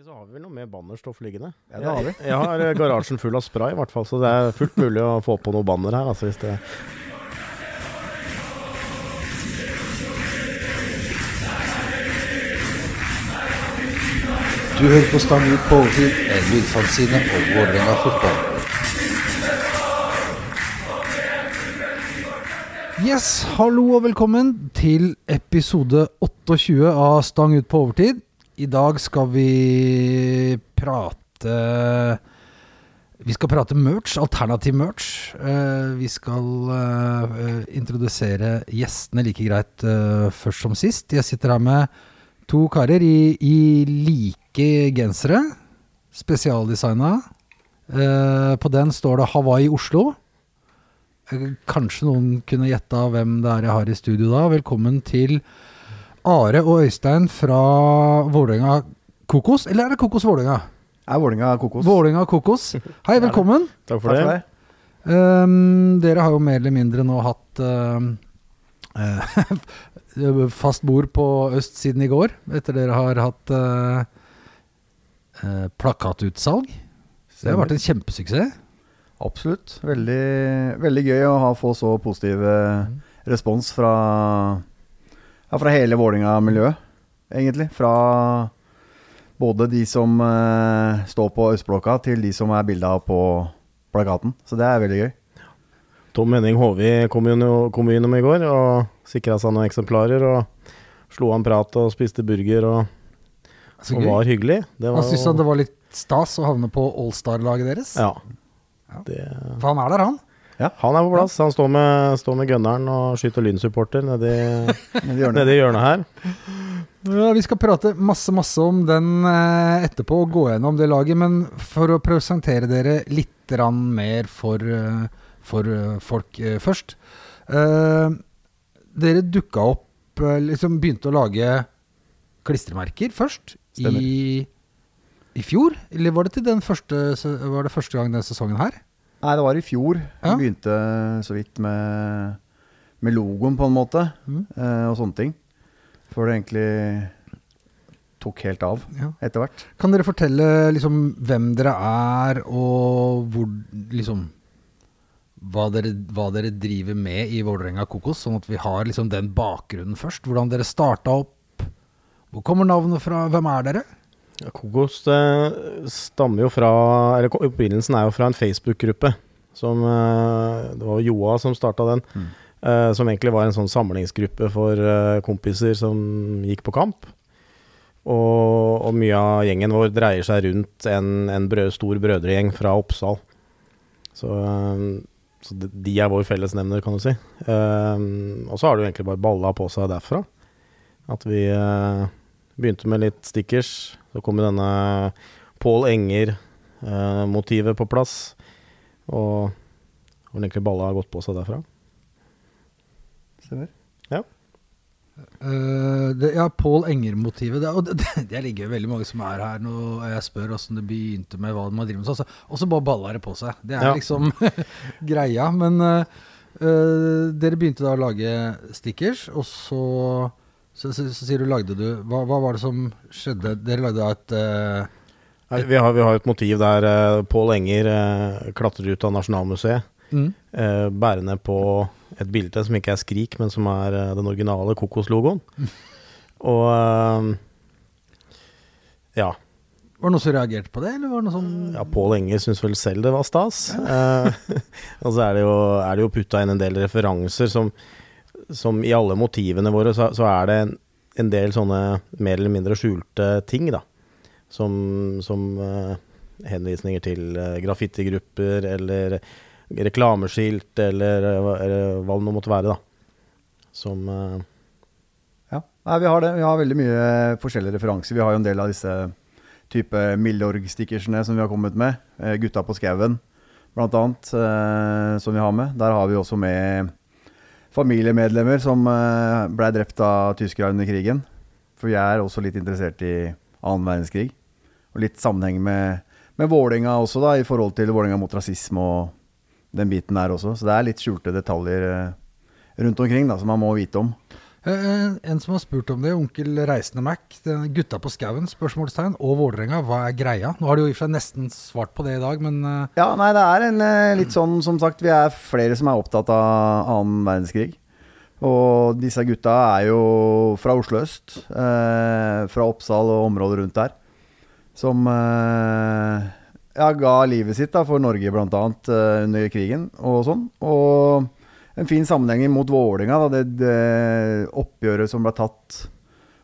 ikke så har vi vel noe mer bannerstoff liggende. Ja, det har vi. Jeg, jeg har eh, garasjen full av spray, i hvert fall, så det er fullt mulig å få på noe banner her. Altså, hvis det Du hører på Stang ut på overtid, en lydfanzine om Vålerenga fotball. Yes, hallo og velkommen til episode 28 av Stang ut på overtid. I dag skal vi prate Vi skal prate merch, alternativ merch. Eh, vi skal eh, introdusere gjestene like greit eh, først som sist. Jeg sitter her med to karer i, i like gensere. Spesialdesigna. På den står det Hawaii Oslo. Kanskje noen kunne gjetta hvem det er jeg har i studio da. Velkommen til Are og Øystein fra Vålerenga Kokos. Eller er det Kokos Vålerenga? Er Vålinga kokos? Vålinga Kokos. Hei, velkommen. Takk for Takk det. for. Um, dere har jo mer eller mindre nå hatt uh, eh, fast bord på øst siden i går, etter dere har hatt uh, uh, plakatutsalg. Så det har vært en kjempesuksess. Absolutt. Veldig, veldig gøy å ha, få så positiv eh, respons fra, ja, fra hele Vålinga-miljøet, egentlig. Fra både de som eh, står på østblokka, til de som er bilda på plakaten. Så det er veldig gøy. Tom Henning Håvi kom jo innom i går og sikra seg noen eksemplarer. Og slo an prat og spiste burger og, og var hyggelig. Det Han syntes han det var litt stas å havne på Allstar-laget deres. Ja. Ja. Det, For han er der, han. Han er på plass. Han står med, står med gunneren og skyter lynsupporter nedi, nedi hjørnet her. Ja, vi skal prate masse masse om den eh, etterpå og gå gjennom det laget. Men for å presentere dere litt mer for, eh, for eh, folk først. Eh, dere dukka opp liksom Begynte å lage klistremerker først Stemmer. i, i fjor? Eller var det, den første, var det første gang denne sesongen her? Nei, det var i fjor. Ja. Vi begynte så vidt med, med logoen, på en måte, Mm. eh, og sånne ting. Før det egentlig tok helt av Ja. etter hvert. Kan dere fortelle liksom hvem dere er, og hvor liksom hva dere, hva dere driver med i Vålerenga Kokos, sånn at vi har liksom den bakgrunnen først? Hvordan dere starta opp? Hvor kommer navnet fra? Hvem er dere? Ja, Kokos stammer jo fra Eller opprinnelsen er jo fra en Facebook-gruppe. Som eh, Det var Joa som starta den. Mm. eh, som egentlig var en sånn samlingsgruppe for eh, kompiser som gikk på kamp. Og, og mye av gjengen vår dreier seg rundt en, en brød, stor brødregjeng fra Oppsal. Så, så de, er vår fellesnevner, kan du si. Og så har det jo egentlig bare balla på seg derfra. At vi begynte med litt stickers. Så kom denne Pål Enger-motivet på plass. Og hvor egentlig balla har gått på seg derfra. Stemmer. Eh, det, ja, Pål Enger-motivet. Det, det, det, det ligger jo veldig mange som er her nå, og jeg spør åssen det begynte med hva man driver med. så- så- Og så bare balla det på seg. Det er Ja. liksom greia. Men uh, uh, dere begynte da å lage stickers, og så så, så, så sier du lagde du hva, hva var det som skjedde? Dere lagde da et eh, Nei, Vi har, vi har et motiv der uh, Pål Enger uh, klatrer ut av Nasjonalmuseet. mm, uh, bærende på et bilde som ikke er Skrik, men som er uh, den originale Kokos-logoen. Og eh, ja. Var det noen som reagerte på det, eller var det noe sånn Ja, Pål Enger syns vel selv det var stas. Eh, og så er det jo, er det jo putta inn en del referanser som, som i alle motivene våre, så, så er det en, en del sånne mer eller mindre skjulte ting, da. Som, som uh, henvisninger til uh, graffitigrupper eller reklameskilt eller, eh, eller hva det nå måtte være, da. Som uh, Ja, Nei, vi har det. Vi har veldig mye forskjellige referanser. Vi har jo en del av disse type Milorg-stickersene som vi har kommet med. Gutta på skauen, blant annet, som vi har med. Der har vi også med familiemedlemmer som eh, ble drept av tyskere under krigen. For vi er også litt interessert i annen verdenskrig. Og litt sammenheng med, med Vålerenga også, da, i forhold til Vålerenga mot rasisme og den biten der også. Så det er litt skjulte detaljer eh, rundt omkring da, som man må vite om. Eh, En som har spurt om det, onkel Reisende Mac. Gutta på skauen, spørsmålstegn, og Vålerenga, hva er greia? Nå har du jo i og for seg nesten svart på det i dag, men eh, Ja, nei, det er en eh, litt sånn, som sagt, vi er flere som er opptatt av annen verdenskrig. Og disse gutta er jo fra Oslo øst, eh, fra Oppsal og området rundt der, som eh, ja, ga livet sitt da, for Norge blant annet eh, under krigen og sånn. Og en fin sammenheng mot Vålinga, da, det, det oppgjøret som ble tatt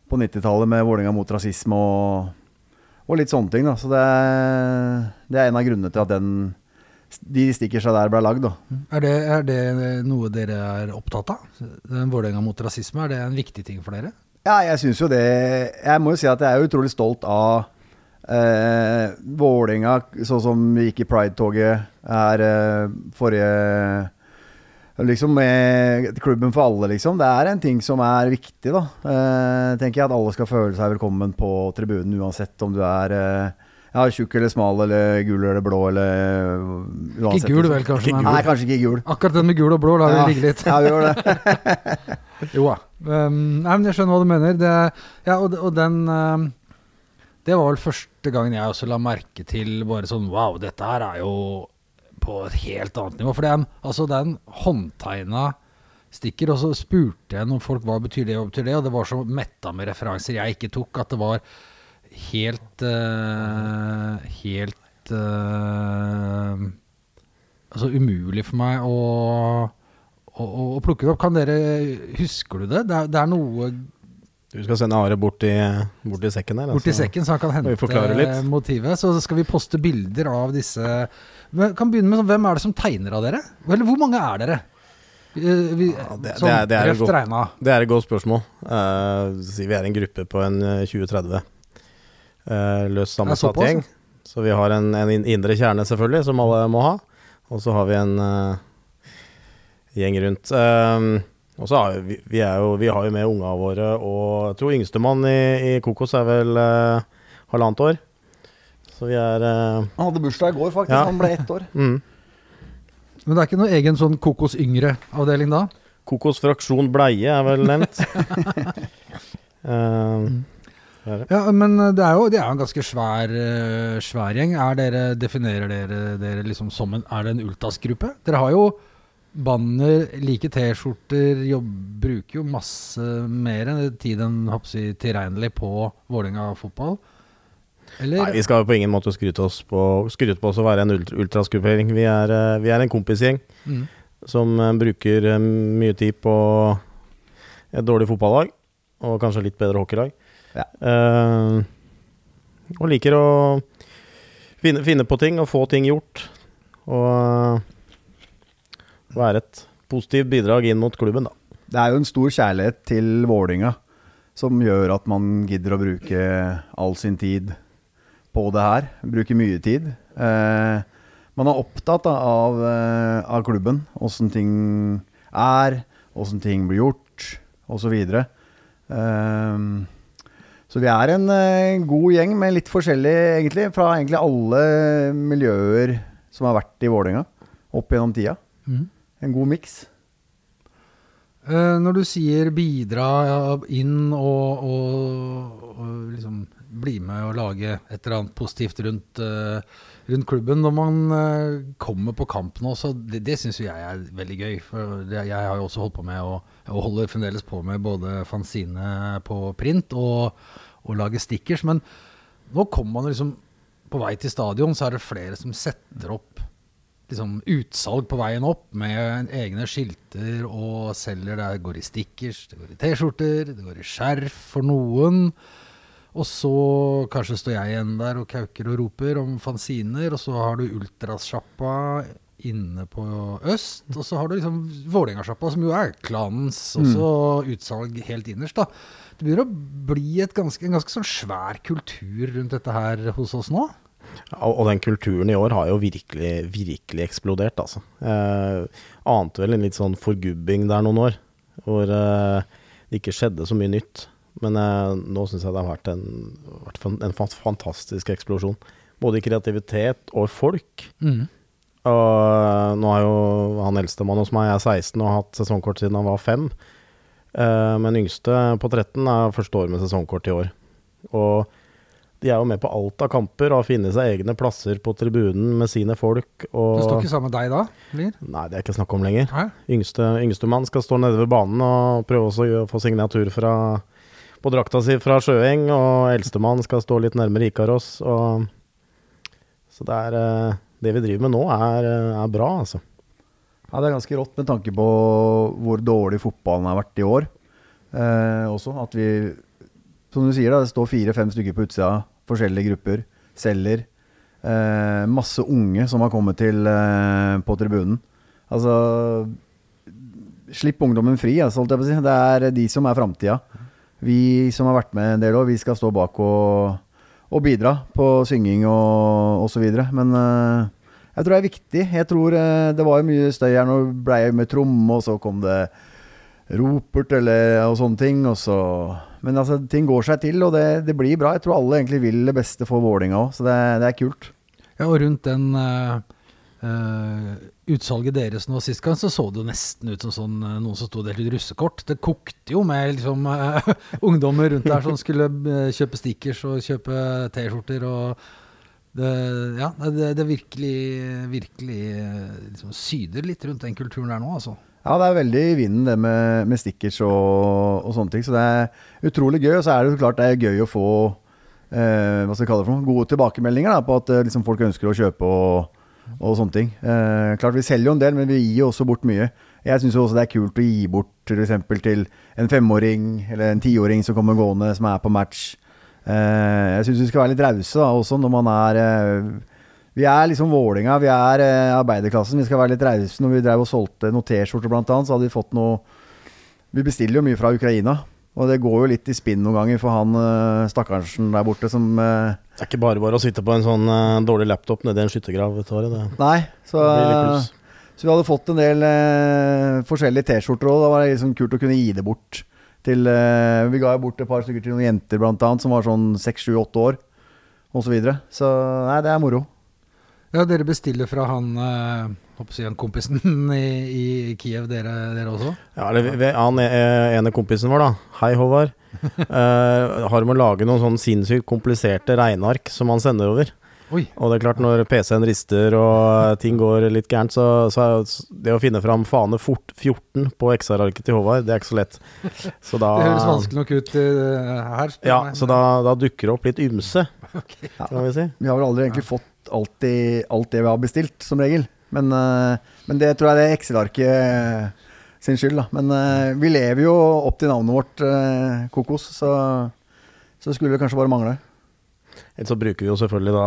på 90-tallet med Vålinga mot rasisme og, og litt sånne ting. Da. Så det, det er en av grunnene til at den, de seg der ble lagd. Er det, er det noe dere er opptatt av? Den Vålerenga mot rasisme, er det en viktig ting for dere? Ja, jeg syns jo det Jeg må jo si at jeg er utrolig stolt av eh, Vålinga, sånn som vi gikk i Pride-toget her eh, forrige Liksom med klubben for alle, liksom. Det er en ting som er viktig, da. Eh, tenker jeg At alle skal føle seg velkommen på tribunen, uansett om du er eh, ja, tjukk eller smal eller gul eller blå eller uansett. Ikke gul, liksom. vel, kanskje, men Nei, kanskje ikke gul. akkurat den med gul og blå lar vi Ja, ligge litt. Ja, vi gjør det. Jo da. Um, nei, men jeg skjønner hva du mener. Det, ja, og, og den um, Det var vel første gangen jeg også la merke til bare sånn Wow, dette her er jo på et helt annet nivå. For det er en, altså, en håndtegna stikker. Og så spurte jeg noen folk hva betyr det, hva betyr det, og det var så metta med referanser jeg ikke tok, at det var helt uh, Helt uh, Altså umulig for meg å å, å, plukke det opp. Kan dere, Husker du det? Det er, det er noe Du skal sende Are bort i, bort i sekken der. Bort altså. sekken, så han kan hente motivet. Så skal vi poste bilder av disse Men Kan begynne med sånn, Hvem er det som tegner av dere? Eller hvor mange er dere? Eh, Vi, Ja, det- sånn det er- det er røft godt. Det er et godt spørsmål. Uh, vi er en gruppe på en eh, 20-30 uh, løst sammensatt gjeng. Så vi har en, en indre kjerne, selvfølgelig, som alle må ha. Og så har vi en uh, gjeng rundt. Eh, og så har vi, vi, jo, vi har jo med unga våre, og jeg tror yngstemann i, i Kokos er vel eh, halvannet år. Så vi er eh, Han hadde bursdag i går, faktisk. Ja. Han ble ett år. mm. Men det er ikke noe egen sånn Kokos Yngre-avdeling da? Kokos fraksjon bleie er vel nevnt. Eh, Ja, men det er jo det er en ganske svær, eh, svær gjeng. Er dere, definerer dere dere liksom som en Er det en Ultas-gruppe? Dere har jo banner, like T-skjorter, bruker jo masse mer tid enn jeg, tilregnelig på Vålerenga fotball. Eller? Nei, vi skal på ingen måte skryte oss på, skryte på oss å være en ultra, ultraskupering. Vi, er, eh, vi er en kompisgjeng Mm. som eh, bruker eh, mye tid på et dårlig fotballag, og kanskje litt bedre hockeylag. Ja. Uh, og liker å finne, finne på ting og få ting gjort. Og være et positivt bidrag inn mot klubben, da. Det er jo en stor kjærlighet til Vålinga som gjør at man gidder å bruke all sin tid på det her. Bruker mye tid. Eh, man er opptatt av, eh, av klubben, åssen ting er, åssen ting blir gjort, osv. Eh, så vi er en god gjeng med litt forskjellig, egentlig, fra egentlig alle miljøer som har vært i Vålerenga opp gjennom tida. Mm. En god miks. Eh, når du sier bidra inn og, og, og liksom bli med og lage et eller annet positivt rundt, eh, rundt klubben Når man eh, kommer på kamp nå, så det, det syns jeg er veldig gøy. For jeg har jo også holdt på med og, og holder fremdeles på med både fanzine på print og, og lage stickers. Men nå kommer man liksom På vei til stadion, så er det flere som setter opp liksom utsalg på veien opp med egne skilter og selger. Det går i stickers, det går i T-skjorter, det går i skjerf for noen. Og så kanskje står jeg igjen der og kauker og roper om fanziner, og så har du Ultrasjappa inne på øst, og så har du liksom Vålerenga-sjappa, som jo er klanens også utsalg helt innerst, da. Det begynner å bli et ganske, en ganske sånn svær kultur rundt dette her hos oss nå. Og den kulturen i år har jo virkelig, virkelig eksplodert, altså. Eh, ante vel en litt sånn forgubbing der noen år, hvor eh, det ikke skjedde så mye nytt. Men eh, nå syns jeg det har vært en, vært en fantastisk eksplosjon. Både i kreativitet og folk. Og nå er jo han eldstemann hos meg, jeg er 16 og har hatt sesongkort siden han var 5. Eh, men yngste på 13 er første år med sesongkort i år. Og de er jo med på alt av kamper og har funnet seg egne plasser på tribunen med sine folk. Og Det står ikke sammen med deg da? Lir? Nei, det er ikke snakk om lenger. Nei? Yngste, yngstemann skal stå nede ved banen og prøve å få signatur fra, på drakta si fra Sjøeng, og eldstemann skal stå litt nærmere Ikaros. Og, så det, er, eh, det vi driver med nå, er, eh, er bra, altså. Ja, det er ganske rått med tanke på hvor dårlig fotballen har vært i år. Eh, også at vi, som du sier, da, det står fire-fem stykker på utsida, forskjellige grupper, selger. Eh, masse unge som har kommet til eh, på tribunen. Altså Slipp ungdommen fri, altså, holdt jeg på å si. Det er de som er framtida. Vi som har vært med en del år, vi skal stå bak og, og bidra på synging og osv. Men uh, jeg tror det er viktig. Jeg tror uh, Det var mye støy her nå ble jeg med tromme, og så kom det ropert eller og sånne ting. Og så, men altså, ting går seg til, og det, det blir bra. Jeg tror alle egentlig vil det beste for Vålinga òg, så det, det er kult. Ja, og rundt den eh, eh, utsalget deres nå sist gang, så så det jo nesten ut som sånn, eh, noen som sto og delte ut russekort. Det kokte jo med liksom, uh, ungdommer rundt der som skulle uh, kjøpe stickers og kjøpe T-skjorter. og ja, det, det virkelig, virkelig liksom syder litt rundt den kulturen der nå, altså. Ja, det er veldig i vinden det med, med stickers og, og sånne ting. Så det er utrolig gøy. Og så er det jo klart det er gøy å få hva skal vi kalle det for noe, gode tilbakemeldinger da, på at liksom, folk ønsker å kjøpe og, og sånne ting. Eh, klart Vi selger jo en del, men vi gir jo også bort mye. Jeg syns også det er kult å gi bort f.eks. til en femåring eller en tiåring som kommer gående, som er på match. Eh, jeg syns vi skal være litt rause også når man er eh, vi er liksom Vålinga, vi er eh, arbeiderklassen. Vi skal være litt rause. Når vi drev og solgte noen T-skjorter annet, så hadde vi fått noe Vi bestiller jo mye fra Ukraina. Og det går jo litt i spinn noen ganger for han eh, stakkarsen der borte som eh, Det er ikke bare bare å sitte på en sånn eh, dårlig laptop nedi en skyttergrav. Det, Nei, så, så vi hadde fått en del eh, forskjellige T-skjorter òg. Da var det liksom kult å kunne gi det bort til eh, Vi ga jo bort et par stykker til noen jenter blant annet, som var sånn seks, sju, åtte år, og så videre. Så nei, det er moro. Ja, dere bestiller fra han eh, håper jeg, kompisen i, i Kiev, dere, dere også? Ja, vi- Han eh, ene kompisen vår, da. Hei, Håvard. uh, har med å lage noen sånn sinnssykt kompliserte regneark som han sender over. Oi. Og det er klart, når PC-en rister og ting går litt gærent, så, så er det å finne fram fane fort 14 på XR-arket til Håvard, det er ikke så lett. Så da, Det høres vanskelig nok ut uh, her. Ja, meg. så da, da dukker det opp litt ymse, okay. kan vi si. Vi har vel aldri egentlig fått alltid, alt det vi har bestilt, som regel. Men, eh, men det tror jeg det er Excel-arket eh, sin skyld, da. Men eh, vi lever jo opp til navnet vårt, Kokos, så, så skulle det kanskje bare mangle. Ellers så bruker vi jo selvfølgelig da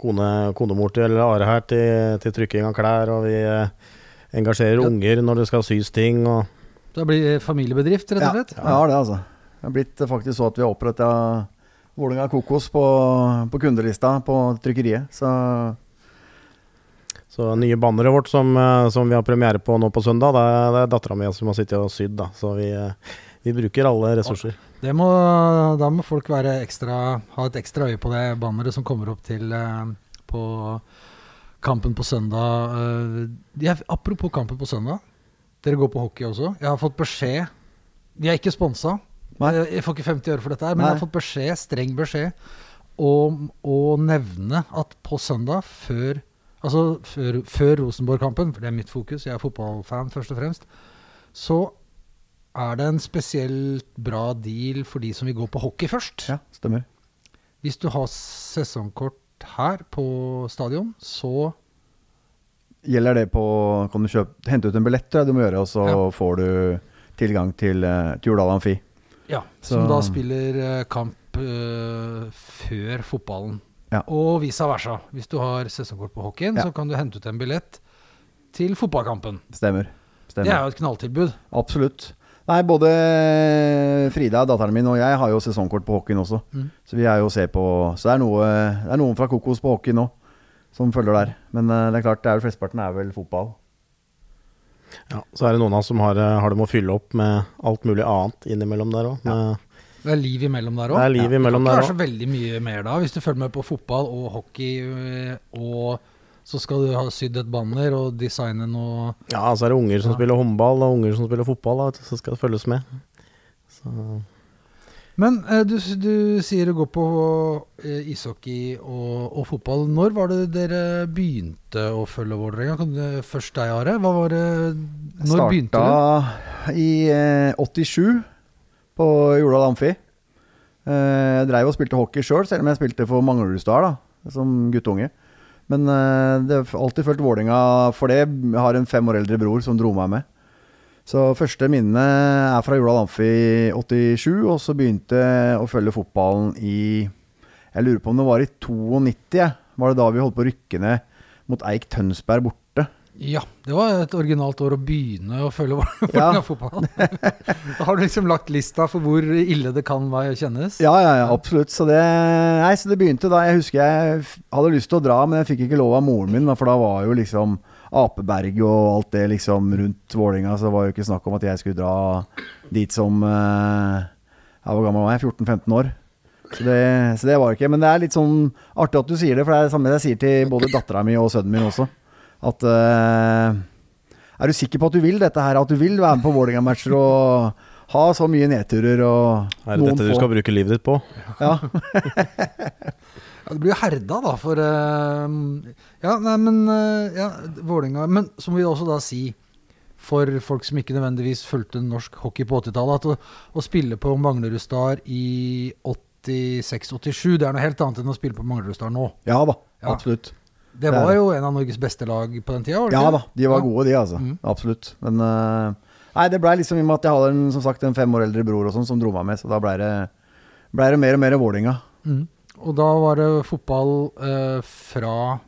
kone, konemor til eller Are her til, til trykking av klær, og vi engasjerer Ja. unger når det skal sys ting. og Det blir familiebedrift, rett og slett? Ja, jeg har det, altså. Det har blitt faktisk så at vi har oppretta Vålerenga Kokos på, på kundelista på trykkeriet. Så Så nye banneret vårt som, eh, som vi har premiere på nå på søndag, det er, er dattera mi som har sittet og sydd. da. Så vi, eh, vi bruker alle ressurser. Det må, da må folk være ekstra, ha et ekstra øye på det banneret som kommer opp til eh, på kampen på søndag. Eh, jeg, apropos kampen på søndag. Dere går på hockey også. Jeg har fått beskjed Vi er ikke sponsa. Jeg, jeg får ikke 50 øre for dette, her, men Nei. jeg har fått beskjed, streng beskjed om å nevne at på søndag, før Altså før, før Rosenborg-kampen, for det er mitt fokus, jeg er fotballfan først og fremst, så er det en spesielt bra deal for de som vil gå på hockey først. ja, stemmer. Hvis du har sesongkort her på stadion, så Gjelder det på Kan du kjøpe, hente ut en billett, du må gjøre, og så Ja. får du tilgang til, eh, til Jordal Amfi. Ja, Så- som da spiller eh, kamp eh, før fotballen. Ja. Og vice versa. Hvis du har sesongkort på hockeyen, Ja. så kan du hente ut en billett til fotballkampen. Stemmer. Stemmer. Det er jo et knalltilbud. Absolutt. Nei, både Frida, datteren min, og jeg har jo sesongkort på hockeyen også. Mm. Så vi er jo se på Så det er, noe, det er noen fra Kokos på hockeyen nå som følger der. Men eh, det er klart, det er vel flesteparten er vel fotball. Ja, så er det noen av oss som har, eh, har det med å fylle opp med alt mulig annet innimellom der òg. Det er liv imellom der òg. Det er liv imellom ja, der òg. så veldig mye mer da, hvis du følger med på fotball og hockey øh, og Så skal du ha sydd et banner og designe noe Ja, så er det unger som Ja. spiller håndball, og unger som spiller fotball, da, så skal det følges med. Så, Men eh, du, du sier du går på eh, ishockey og, og fotball. Når var det dere begynte å følge Vålerenga? Først deg, Are. Hva var det Når begynte du? Starta i eh, 87 på Jordal Amfi. Eh, Jeg dreiv og spilte hockey sjøl, selv om jeg spilte for Manglerudstad som guttunge. Men eh, det har alltid følt Vålinga for det. Jeg har en fem år eldre bror som dro meg med. Så første minne er fra Jordal Amfi i 87, og så begynte jeg å følge fotballen i Jeg lurer på om det var i 92. Var det da vi holdt på å rykke ned mot Eik Tønsberg borte? Ja, det var et originalt år å begynne å følge Vålerenga Ja. fotball. da har du liksom lagt lista for hvor ille det kan være kjennes? Ja, ja, ja, absolutt. Så det, nei, så det begynte da. Jeg husker jeg hadde lyst til å dra, men jeg fikk ikke lov av moren min, for da var jo liksom Apeberg og alt det liksom rundt Vålinga, så det var jo ikke snakk om at jeg skulle dra dit som Jeg ja, Hvor gammel var jeg? 14-15 år. Så det, så det var ikke. Men det er litt sånn artig at du sier det, for det er det samme jeg sier til både dattera mi og sønnen min også. At uh, Er du sikker på at du vil dette her? At du vil være med på Vålerenga-matcher og ha så mye nedturer og er det dette du skal bruke livet ditt på? Ja. Ja, det blir jo herda, da, for uh, Ja, nei, men uh, ja, Vålinga, Men så må vi også da si, for folk som ikke nødvendigvis fulgte norsk hockey på 80-tallet, at å, å spille på Manglerud Star i 86-87, det er noe helt annet enn å spille på Manglerud Star nå. Ja da, Ja. absolutt. Det var jo en av Norges beste lag på den tida? var det Ja da, de var Ja. gode, de, altså. Mm. Absolutt. Men eh, Nei, det blei liksom i og med at jeg hadde en, som sagt, en fem år eldre bror og sånn som dro meg med, så da blei det, ble det mer og mer Vålinga. Mm. Og da var det fotball eh, fra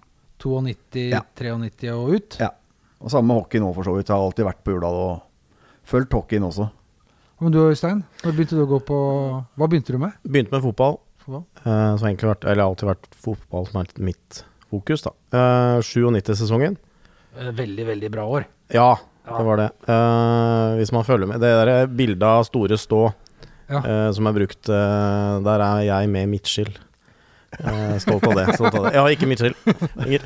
92, Ja. 93 og ut? Ja. Og samme med hockey nå, for så vidt. Jeg har alltid vært på Jordal og fulgt hockeyen også. Men du Øystein, når begynte du å gå på Hva begynte du med? Begynte med fotball. Fotball? Eh, så har egentlig vært, eller alltid vært fotball som er mitt fokus, da. Eh, 97-sesongen. Eh, Veldig, veldig bra år. Ja, Ja. det var det. Eh, hvis man følger med Det der bildet av Store Stå Ja. eh, som er brukt, eh, der er jeg med midtskill. Eh, stolt av det. Stolt av det. Ja, ikke midtskill. Skal se,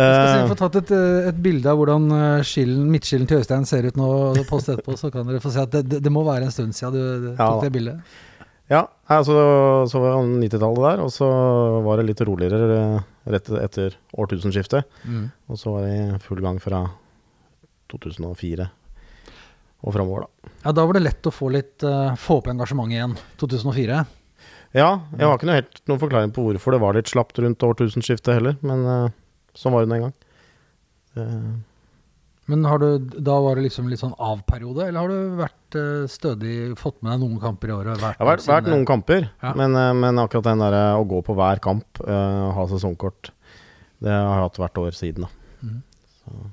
Eh, vi får tatt et, eh, et bilde av hvordan eh, skillen, midtskillen til Øystein ser ut nå, post etterpå, så kan dere få se at det, det, det må være en stund siden du, du Ja tok da. det bildet. Ja, altså, så var det 90-tallet der, og så var det litt roligere eh, rett etter årtusenskiftet. Mm. Og så var det i full gang fra 2004 og framover, da. Ja, da var det lett å få litt uh, få opp engasjementet igjen. 2004. Ja, jeg har ikke noe helt noen forklaring på hvorfor det var litt slapt rundt årtusenskiftet heller, men uh, sånn var det en gang. Eh, Men har du, da var det liksom litt sånn av-periode, eller har du vært eh, stødig, fått med deg noen kamper i året? det har vært, vært noen kamper, Ja. men, eh, men akkurat den der eh, å gå på hver kamp, uh, ha sesongkort, det har jeg hatt hvert år siden, da. Mm. Så.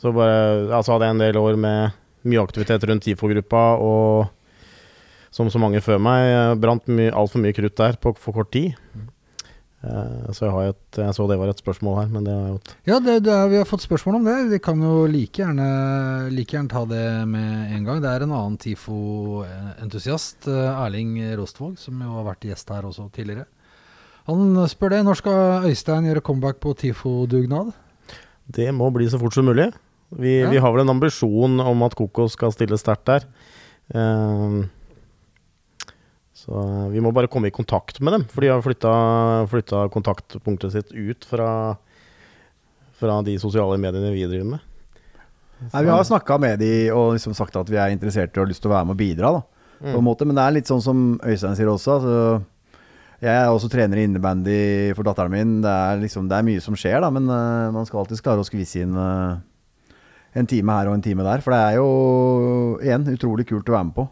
så bare Altså hadde jeg en del år med mye aktivitet rundt TIFO-gruppa, og som så mange før meg, brant my, altfor mye krutt der på for kort tid. Eh, så jeg har et Jeg så det var et spørsmål her, men det har jeg gjort. Ja, det, det er, vi har fått spørsmål om det. Vi kan jo like gjerne, like gjerne ta det med en gang. Det er en annen TIFO-entusiast, eh, Erling Rostvåg, som jo har vært gjest her også tidligere. Han spør det. Når skal Øystein gjøre comeback på TIFO-dugnad? Det må bli så fort som mulig. Vi, Ja. vi har vel en ambisjon om at Kokos skal stille sterkt der. Ehm, så eh, vi må bare komme i kontakt med dem, for de har flytta, flytta kontaktpunktet sitt ut fra, fra de sosiale mediene vi driver med. Nei, vi har snakka med de og liksom sagt at vi er interessert og har lyst til å være med og bidra. da på en måte, Men det er litt sånn som Øystein sier også. Altså, jeg er også trener i innebandy for datteren min. Det er, liksom, det er mye som skjer, da, men uh, man skal alltids klare å skvise inn uh, en time her og en time der. For det er jo igjen utrolig kult å være med på.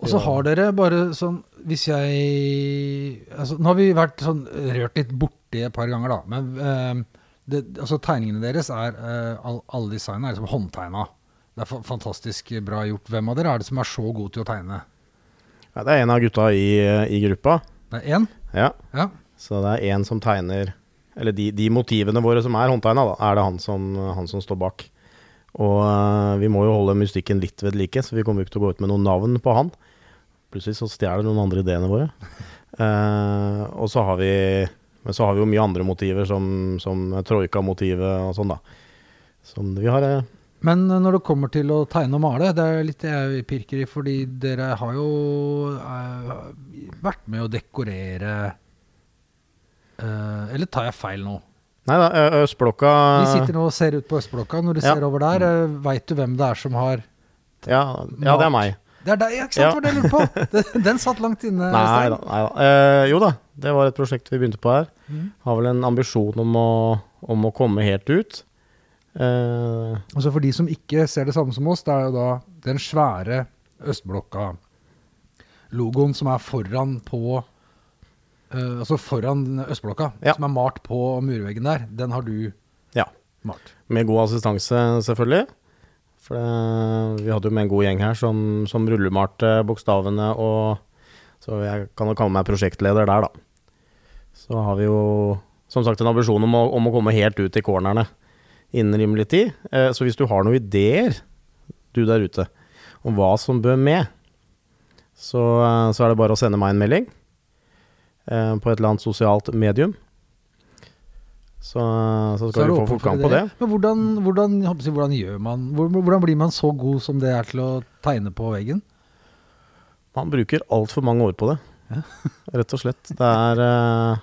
Og så har dere bare sånn Hvis jeg altså, Nå har vi vært sånn rørt litt borti et par ganger, da. Men eh, det, altså, tegningene deres er eh, all, Alle designene er liksom håndtegna. Det er fa fantastisk bra gjort. Hvem av dere er det som er så god til å tegne? Ja, det er en av gutta i, i gruppa. Det er én? Ja. Ja. Så det er en som tegner Eller de, de motivene våre som er håndtegna, da, er det han som, han som står bak. Og uh, vi må jo holde mystikken litt ved like, så vi kommer ikke til å gå ut med noen navn på han. Plutselig så stjeler noen andre ideene våre. Eh, og så har vi Men så har vi jo mye andre motiver, som, som troika-motivet og sånn, da. Som vi har eh, Men eh, når det kommer til å tegne og male, det er litt jeg pirker i, fordi dere har jo eh, vært med å dekorere eh, Eller tar jeg feil nå? Nei da, Østblokka Vi sitter nå og ser ut på Østblokka. Når du Ja. ser over der, uh, veit du hvem det er som har ja, ja, det er meg. Det er deg, ikke sant? Ja. Var det jeg lurte på. Den, den satt langt inne. Nei da. Nei da. Eh, jo da, det var et prosjekt vi begynte på her. Mm. Har vel en ambisjon om å, om å komme helt ut. Eh, Altså For de som ikke ser det samme som oss, det er jo da den svære Østblokka-logoen som er foran på eh, Altså foran Østblokka, Ja. som er malt på murveggen der. Den har du ja. malt. Med god assistanse, selvfølgelig. For det, vi hadde jo med en god gjeng her som, som rullemalte bokstavene og Så jeg kan jo kalle meg prosjektleder der, da. Så har vi jo som sagt en ambisjon om å, om å komme helt ut i cornerne innen rimelig tid. Eh, så hvis du har noen ideer, du der ute, om hva som bør med, så, eh, så er det bare å sende meg en melding eh, på et eller annet sosialt medium. Så, så Så skal så du få fortgang på det. Men hvordan, hvordan, jeg hvordan gjør man Hvordan blir man så god som det er til å tegne på veggen? Man bruker altfor mange år på det. Ja. Rett og slett. Det er uh,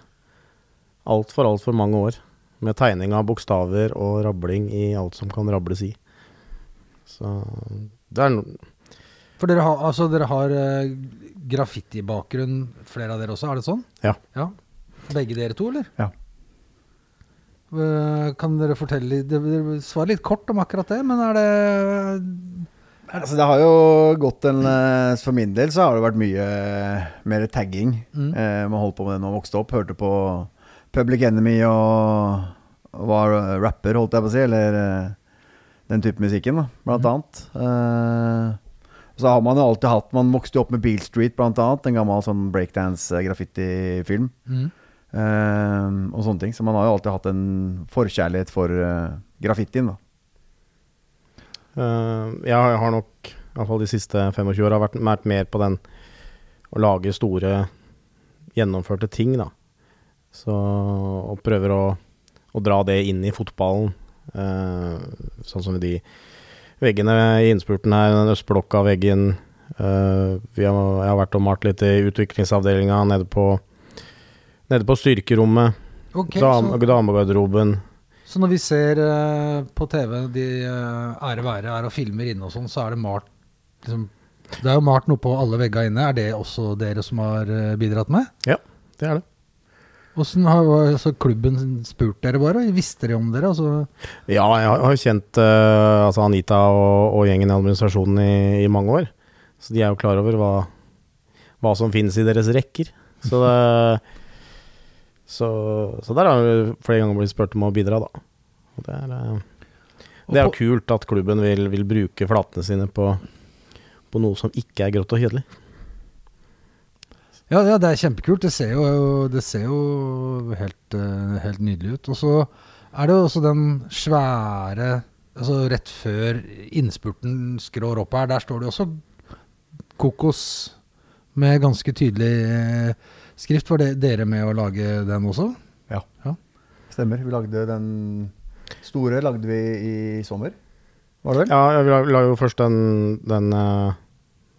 altfor, altfor mange år med tegning av bokstaver og rabling i alt som kan rables i. Så det er no For dere har, altså, dere har eh, graffitibakgrunn, flere av dere også, er det sånn? Ja. Begge dere to, eller? Ja. Eh, Kan dere fortelle litt Dere svarer litt kort om akkurat det, men er det Altså, det har jo gått en eh, For min del så har det vært mye eh, mer tagging. Mm. Eh, man holdt på med det når man vokste opp. Hørte på Public Enemy og, og var rapper, holdt jeg på å si. Eller den type musikken, da, blant annet. Eh, så har man jo alltid hatt Man vokste jo opp med Beale Street, blant annet. En gammel sånn breakdance-graffiti-film. mm. Eh, og sånne ting. Så man har jo alltid hatt en forkjærlighet for eh, graffitien, da. Eh, jeg har- nok, i hvert fall de siste 25 åra, vært, vært mer på den å lage store, gjennomførte ting, da. Så Og prøver å, å dra det inn i fotballen. eh, sånn som de veggene i innspurten her, den østblokka-veggen. eh, jeg har vært og malt litt i utviklingsavdelinga nede på Nede på styrkerommet. Ok, dam- så, Damegarderoben. så når vi ser uh, på TV de uh, ære være er og filmer inne og sånn, så er det malt liksom, Det er jo malt noe på alle veggene inne. Er det også dere som har uh, bidratt med? Ja, Det er det. Åssen har altså, klubben spurt dere bare? Visste de om dere? Altså, Ja, jeg har- jo kjent uh, altså Anita og, og gjengen i administrasjonen i, i mange år. Så de er jo klar over hva, hva som finnes i deres rekker. Så, det, så, så der har vi flere ganger blitt spurt om å bidra, da. Og det er, eh, det er jo kult at klubben vil, vil bruke flatene sine på, på noe som ikke er grått og kjedelig. Ja, ja, det er kjempekult. Det ser jo, det ser jo helt, eh, helt nydelig ut. Og så er det jo også den svære altså Rett før innspurten skrår opp her, der står det også kokos med ganske tydelig eh, skrift. Var det dere med å lage den også? Ja. Stemmer. Vi lagde den store lagde vi i sommer, var det vel? Ja, vi la, la jo først den, den uh,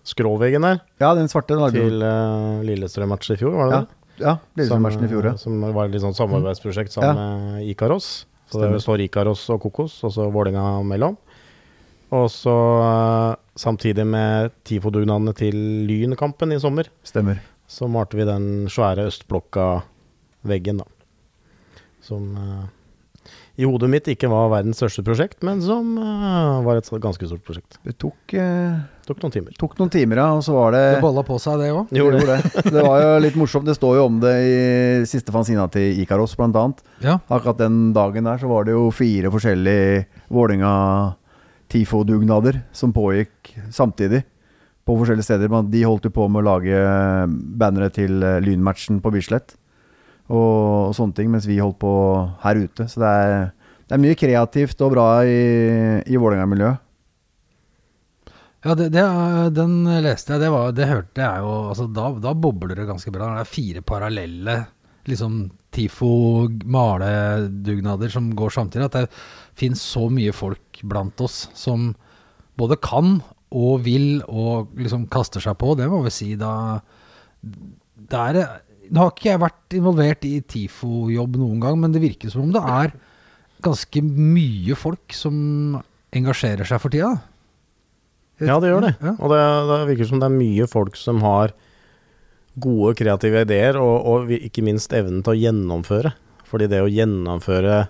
skråveggen der Ja, den svarte den lagde til uh, Lillestrøm-matchen i fjor, var det Ja, det? ja Lillestrøm-matchen i fjor, ja. Som var et litt sånn samarbeidsprosjekt sammen med Ikaros. Så det står Ikaros og Kokos, og så Vålinga mellom. Og så uh, samtidig med TIFO-dugnadene til Lynkampen i sommer, Stemmer. Så malte vi den svære østblokka-veggen, da. Som uh, i hodet mitt ikke var verdens største prosjekt, men som uh, var et ganske stort prosjekt. Det tok, uh, Tok noen timer. tok noen timer, ja, og så var det Det bolla på seg, det òg. Det gjorde det. Det var jo litt morsomt. Det står jo om det i siste fanzina til Ikaros, blant annet. Ja. Akkurat den dagen der så var det jo fire forskjellige Vålinga TIFO-dugnader som pågikk samtidig på forskjellige steder. De holdt jo på med å lage bannere til eh, Lynmatchen på Bislett og, og sånne ting, mens vi holdt på her ute. Så det er, det er mye kreativt og bra i, i Vålerenga-miljøet. Ja, det, det, er- den leste jeg. Det, var, det hørte jeg jo altså, da, da bobler det ganske bra. Det er fire parallelle liksom, TIFO maledugnader som går samtidig, at det finnes så mye folk blant oss som både kan og vil og liksom kaster seg på. Det må vi si da det er, Nå har ikke jeg vært involvert i TIFO-jobb noen gang, men det virker som om det er ganske mye folk som engasjerer seg for tida. Ja, det gjør det. Ja. Og det, det virker som det er mye folk som har gode kreative ideer, og, og ikke minst evnen til å gjennomføre. Fordi det å gjennomføre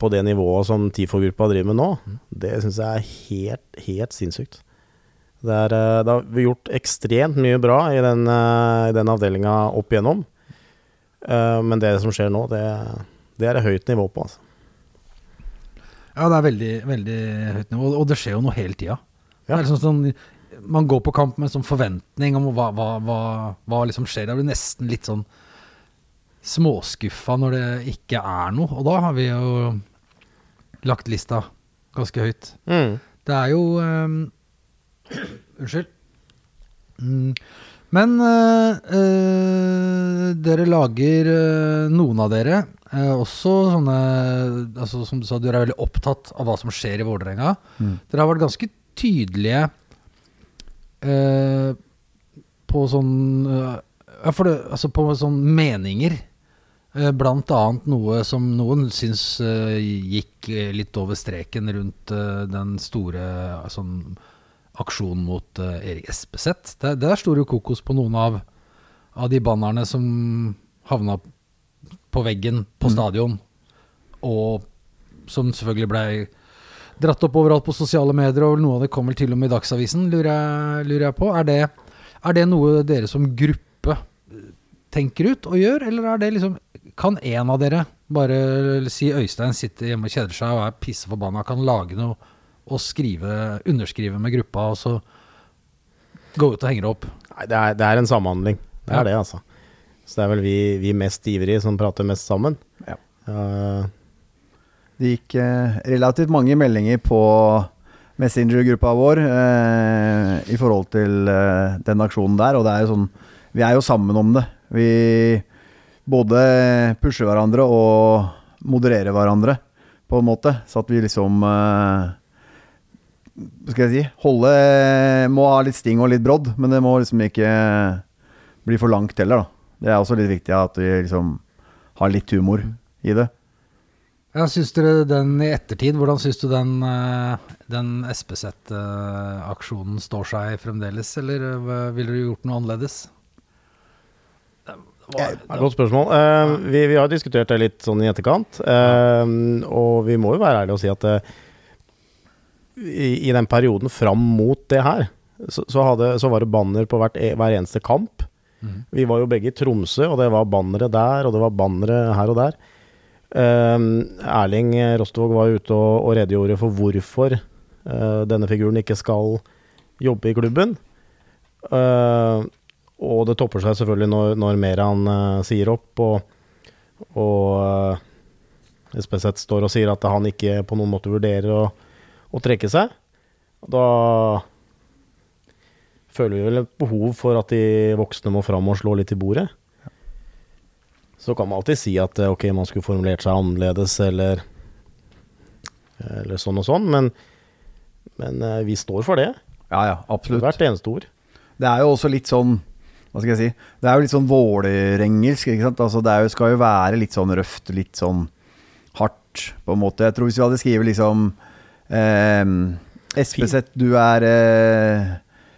på det nivået som TIFO-gruppa driver med nå, det syns jeg er helt, helt sinnssykt. Det, er, eh, det har vi gjort ekstremt mye bra i den, eh, i den avdelinga opp igjennom. Eh, Men det som skjer nå, det, det er det høyt nivå på. Altså. Ja, det er veldig, veldig høyt nivå, og det skjer jo noe hele tida. Ja. liksom sånn, man går på kamp med en sånn forventning om hva, hva, hva, hva liksom skjer. Jeg blir nesten litt sånn småskuffa når det ikke er noe. Og da har vi jo lagt lista ganske høyt. Mm. Det er jo um, Unnskyld. Mm. Men eh, eh, dere lager, eh, noen av dere, eh, også sånne altså Som du sa, dere er veldig opptatt av hva som skjer i Vålerenga. Mm. Dere har vært ganske tydelige eh, på sånn Ja, for det, altså på sånn meninger. Eh, Blant annet noe som noen syns eh, gikk eh, litt over streken rundt den store sånn aksjonen mot Erik Espeseth. Der, der sto det jo kokos på noen av, av de bannerne som havna på veggen på stadion, og som selvfølgelig blei dratt opp overalt på sosiale medier, og noe av det kom vel til og med i Dagsavisen, lurer jeg, lurer jeg på. Er det, er det noe dere som gruppe tenker ut og gjør, eller er det liksom Kan en av dere, bare si Øystein sitter hjemme og kjeder seg og er pisseforbanna, kan lage noe og skrive, underskrive med gruppa, og så gå ut og henge det opp? Nei, det er, det er en samhandling. Det Ja. er det, altså. Så det er vel vi, vi mest ivrige som prater mest sammen. Ja. Uh, Det gikk eh, relativt mange meldinger på Messenger-gruppa vår eh, i forhold til eh, den aksjonen der, og det er jo sånn Vi er jo sammen om det. Vi både pushe hverandre og moderere hverandre, på en måte. Så at vi liksom eh, Hva skal jeg si Holde Må ha litt sting og litt brodd, men det må liksom ikke bli for langt heller, da. Det er også litt viktig at vi liksom har litt humor i det. Ja, syns dere den i ettertid, hvordan syns du den, eh, den SPZ-aksjonen står seg fremdeles, eller eh, ville du gjort noe annerledes? Var, er et godt spørsmål. Uh, vi, vi har diskutert det litt sånn i etterkant, uh, og vi må jo være ærlige og si at uh, i, i den perioden fram mot det her, så, så, hadde, så var det banner på hvert, e- hver eneste kamp. Mm. Vi var jo begge i Tromsø, og det var bannere der, og det var bannere her og der. Eh, Erling Rostvåg var ute og, og redegjorde for hvorfor uh, denne figuren ikke skal jobbe i klubben. Eh, og det topper seg selvfølgelig når, når Meran uh, sier opp, og, og uh, Espeseth står og sier at han ikke på noen måte vurderer å, å trekke seg. Da føler vi vel et behov for at de voksne må fram og slå litt i bordet. Så kan man alltid si at eh, ok, man skulle formulert seg annerledes, eller, eller sånn og sånn, men, men vi står for det. Ja, ja, absolutt. Hvert eneste ord. Det er jo også litt sånn Hva skal jeg si Det er jo litt sånn vålerengelsk, ikke sant. Altså, det jo, skal jo være litt sånn røft, litt sånn hardt, på en måte. Jeg tror hvis vi hadde skrevet liksom eh, Espeseth, du er eh,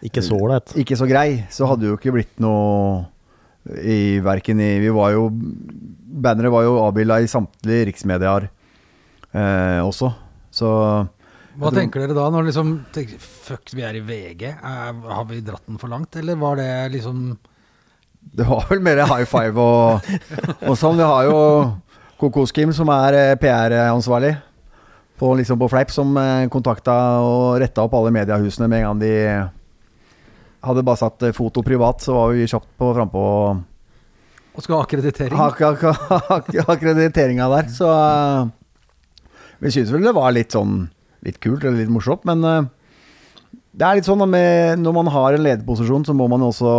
Ikke så ålreit. ikke så grei, så hadde det jo ikke blitt noe i verken i Vi var jo Banneret var jo avbilda i samtlige riksmedier eh, også, så Hva tror- tenker dere da, når liksom tenker, Fuck, vi er i VG. Er, har vi dratt den for langt, eller var det liksom Det var vel mer high five og, og sånn. Vi har jo Kokoskim, som er eh, PR-ansvarlig på, liksom på Fleip, som eh, kontakta og retta opp alle mediehusene med en gang de hadde bare satt eh, foto privat, så var vi kjapt på frampå Og skal ha akkreditering? ak ak ak akkrediteringa der. Så eh, vi syns vel det var litt sånn litt kult eller litt morsomt, men eh, det er litt sånn med, når man har en lederposisjon, så må man også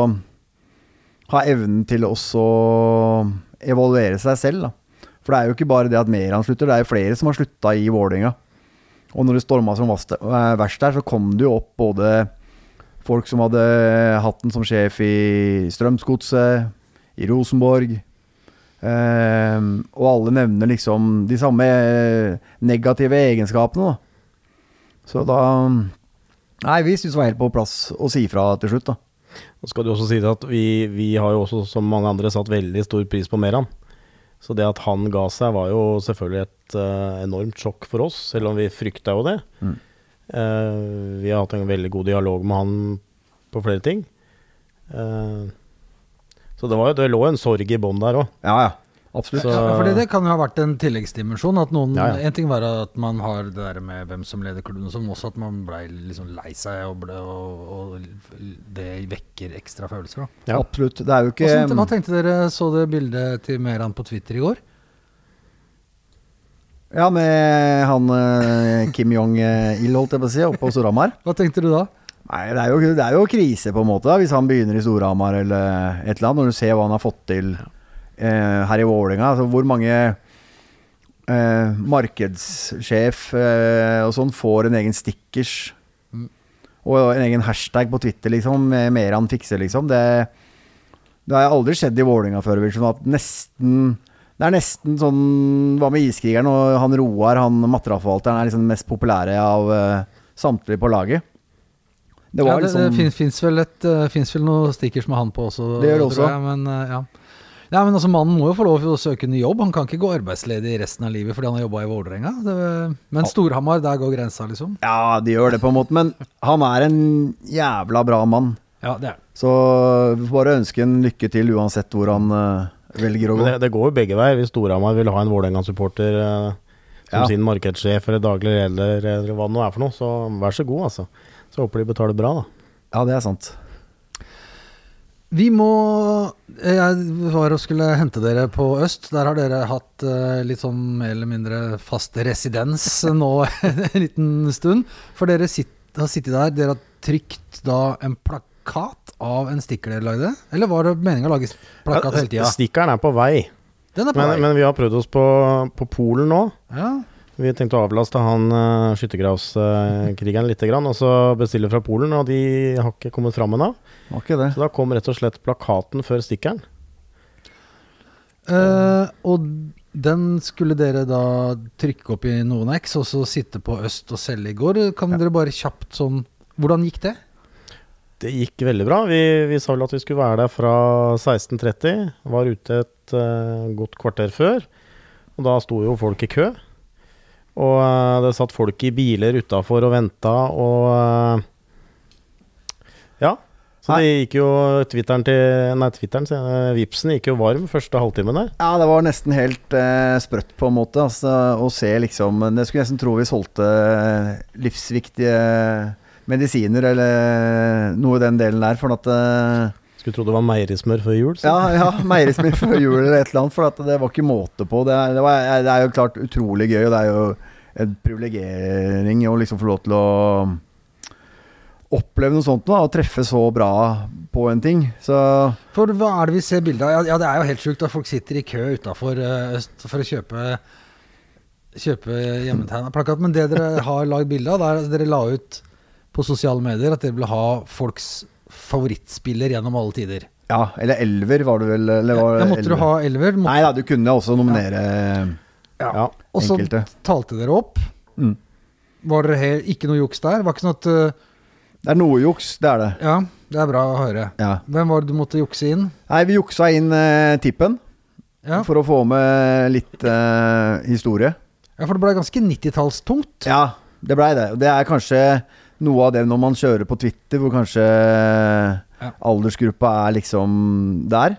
ha evnen til også evaluere seg selv. da. For det er jo ikke bare det at Meran slutter, det er jo flere som har slutta i Vålerenga. Og når det storma som eh, verst der, så kom det jo opp både folk som hadde hatt den som sjef i Strømsgodset, i Rosenborg. Eh, og alle nevner liksom de samme eh, negative egenskapene, da. Så da Nei, vi syntes det var helt på plass å si fra til slutt, da. Nå skal du også si det at vi, vi har jo også, som mange andre, satt veldig stor pris på Meran. Så det at han ga seg, var jo selvfølgelig et uh, enormt sjokk for oss, selv om vi frykta jo det. Mm. Uh, vi har hatt en veldig god dialog med han på flere ting. Uh, så det, var jo, det lå en sorg i bånn der òg. Ja, ja. Absolutt. Så- Ja, fordi det kan jo ha vært en tilleggsdimensjon. At noen, Ja, ja. En ting var at man har det der med hvem som leder klubben, som også at man blei liksom lei seg, og, ble, og, og det vekker ekstra følelser. Da. Ja. Absolutt. Det er jo ikke Hvordan- hva tenkte dere? Så det bildet til Meran på Twitter i går? Ja, med han eh, Kim Jong-il, holdt jeg på å si, oppe på Storhamar. Hva tenkte du da? Nei, det er, jo, det er jo krise, på en måte, da, hvis han begynner i Storhamar eller et eller annet. Når du ser hva han har fått til her i Vålerenga. Altså, hvor mange eh, markedssjef eh, og sånn får en egen stickers Mm. og en egen hashtag på Twitter, liksom, med mer han fikser, liksom. Det, det har aldri skjedd i Vålerenga før. Liksom, at nesten det er nesten sånn Hva med Iskrigeren og han Roar, han materialforvalteren, er liksom den mest populære av uh, samtlige på laget. Det ja, det, liksom det fins, vel, et, eh, vel noen stickers med han på også. Det gjør det også. Jeg, men, uh, ja. Ja, men altså, mannen må jo få lov til å søke ny jobb. Han kan ikke gå arbeidsledig resten av livet fordi han har jobba i Vålerenga. Men Storhamar, der går grensa, liksom. Ja, de gjør det på en måte, men han er en jævla bra mann. Ja, det er. Så vi får bare ønske en lykke til uansett hvor han uh, velger å gå. det, det går jo begge veier. Hvis Storhamar vil ha en Vålerenga-supporter uh, som Ja. sin markedssjef eller daglig leder eller hva det nå er for noe, så vær så god, altså. Så håper de betaler bra, da. Ja, det er sant. Vi må Jeg var og skulle hente dere på Øst. Der har dere hatt eh, litt sånn mer eller mindre fast residens nå en liten stund. For dere sitt, har sittet der. Dere har trykt da en plakat av en stikker dere lagde? Eller var det meninga å lage plakat hele tida? Stikkeren er på vei, Den er på men, vei. men vi har prøvd oss på, på Polen nå. Ja. Vi tenkte å avlaste han uh, skyttergravskrigeren litt, grann, og så bestille fra Polen, og de har ikke kommet fram ennå. Okay. Så da kom rett og slett plakaten før stikkeren. Uh, og den skulle dere da trykke opp i noen X, og så sitte på Øst og selge i går. Kan dere bare kjapt sånn Hvordan gikk det? Det gikk veldig bra. Vi, vi sa vel at vi skulle være der fra 16.30. Var ute et uh, godt kvarter før. Og da sto jo folk i kø. Og eh, det satt folk i biler utafor og venta, og eh, Ja. Så det gikk jo Twitteren til Nei, Twitteren, jeg. Vipsen gikk jo varm første halvtimen der. Ja, det var nesten helt eh, sprøtt, på en måte. Altså, å se liksom Det skulle jeg nesten tro vi solgte eh, livsviktige medisiner eller noe i den delen der. For at eh, Skulle tro det var meierismør før jul. så. Ja, ja meierismør før jul eller et eller annet. For at det var ikke måte på. Det er, det, var, det er jo klart utrolig gøy, og det er jo en privilegering å liksom få lov til å oppleve noe sånt nå, og treffe så bra på en ting. Så For hva er det vi ser bilde av? Ja, ja, det er jo helt sjukt at folk sitter i kø utafor Øst for å kjøpe Kjøpe hjemmetegna plakat. Men det dere har lagd bilde av, det er at dere la ut på sosiale medier at dere ville ha folks favorittspiller gjennom alle tider. ja, eller elver var du vel? Eller var Ja, Måtte måtte du ha elver? Måtte, Nei da, du kunne også nominere Ja. og så talte dere opp. Mm. Var det helt, ikke noe juks der? Var ikke sånn at uh, Det er noe juks, det er det. Ja, det er bra å høre. Ja. Hvem var det du måtte jukse inn? Nei, vi juksa inn uh, tippen Ja, for å få med litt uh, historie. ja for det ble ganske 90-tallstungt. Ja, det blei det. Og det er kanskje noe av det når man kjører på Twitter, hvor kanskje aldersgruppa er liksom der.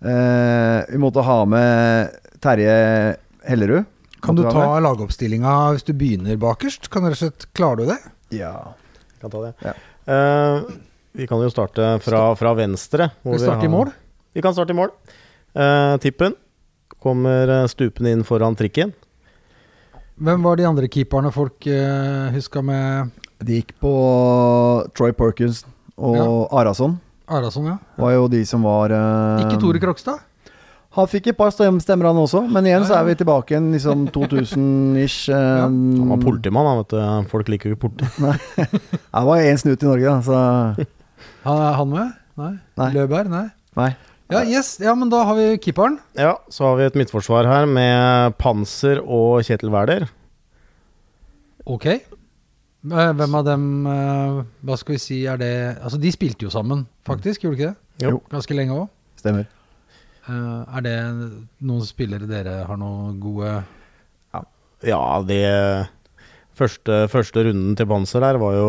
Eh, vi måtte ha med Terje Hellerud. Kan du vi ta lagoppstillinga hvis du begynner bakerst? Kan rett og slett, Klarer du det? Ja. Jeg kan ta det. Ja. Eh, vi kan jo starte fra, fra venstre. hvor Skal vi starte i mål? Vi kan starte i mål. Eh, tippen kommer eh, stupende inn foran trikken. Hvem var de andre keeperne folk uh, huska med De gikk på Troy Perkins og Arason. Arason, ja? Var jo de som var eh, Ikke Tore Krokstad? Han fikk et par stem- stemmer, han også. Men igjen så er vi tilbake igjen liksom 2000-ish. eh, Han var politimann, han, vet du. Folk liker jo ikke politi. Nei. Han var én snut i Norge, da, så Han er han med? Nei. Nei. Løberg? Nei. Nei. Ja, yes. ja, men da har vi keeperen. Ja, så har vi et midtforsvar her med Panser og Kjetil Wæler. Ok. Eh, Hvem av dem eh, Hva skal vi si er det Altså, de spilte jo sammen, faktisk, gjorde de ikke det? Jo. Ganske lenge òg. Stemmer. er det noen spillere dere har noen gode Ja, det første, første runden til Banzer her var jo,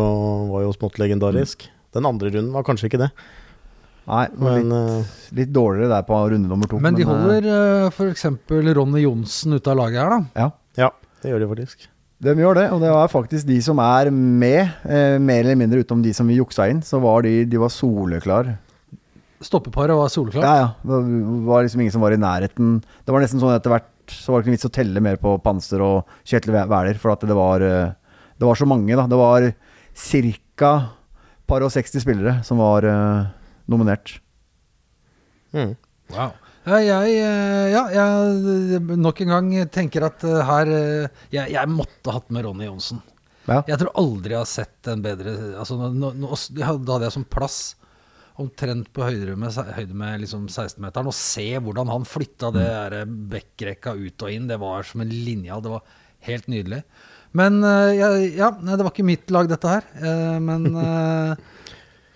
var jo smått legendarisk. Den andre runden var kanskje ikke det, Nei, men litt, eh, litt dårligere der på runde nummer to. Men de eh, holder uh, f.eks. Ronny Johnsen ute av laget her, da. Ja, ja, det gjør de faktisk. De gjør det. Og det var faktisk de som er med, eh, mer eller mindre utenom de som vi juksa inn, så var de, de var soleklar. Stoppeparet var soleklart. Ja, ja. Det var liksom ingen som var i nærheten. Det var nesten sånn etter hvert så var det ikke vits å telle mer på Panser og Kjetil Wæler, for at det var, eh, det var så mange, da. Det var ca. par og 60 spillere som var eh, nominert. Mm. Wow. Ja, jeg, eh, ja, jeg nok en gang tenker at eh, her eh, jeg, jeg måtte hatt med Ronny Johnsen. Ja. Jeg tror aldri jeg har sett en bedre altså, nå, nå, Da hadde jeg som plass omtrent på høyde med, høyde med liksom 16-meteren. Og se hvordan han flytta det der bekkrekka ut og inn. Det var som en linjal. Det var helt nydelig. Men ja, ja, det var ikke mitt lag, dette her. Eh, men eh,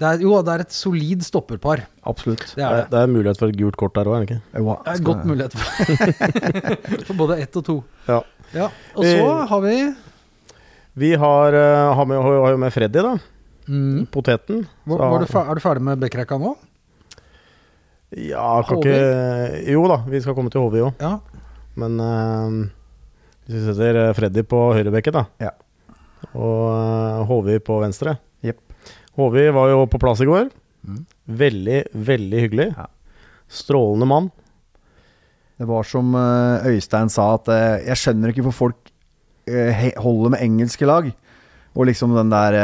det er, jo, det er et solid stopperpar. Absolutt. Det er det. Det er mulighet for et gult kort der òg, er det ikke? Jo, Det er godt mulighet for, for både ett og to. Ja. Ja, Og så har vi Vi har, eh, har, med, har med Freddy, da. mm, Poteten. Hvor, Så- var du fer, Er du ferdig med backrekka nå? Ja, kan HV? ikke Jo da, vi skal komme til HV òg. Ja. Men uh, hvis vi setter eh, Freddy på høyrebekken, da. Ja. Og uh, HV på venstre. HV var jo på plass i går. Mm. Veldig, veldig hyggelig. Ja. Strålende mann. Det var som eh, Øystein sa, at eh, jeg skjønner ikke hvor folk eh, holder med engelske lag. Og liksom den der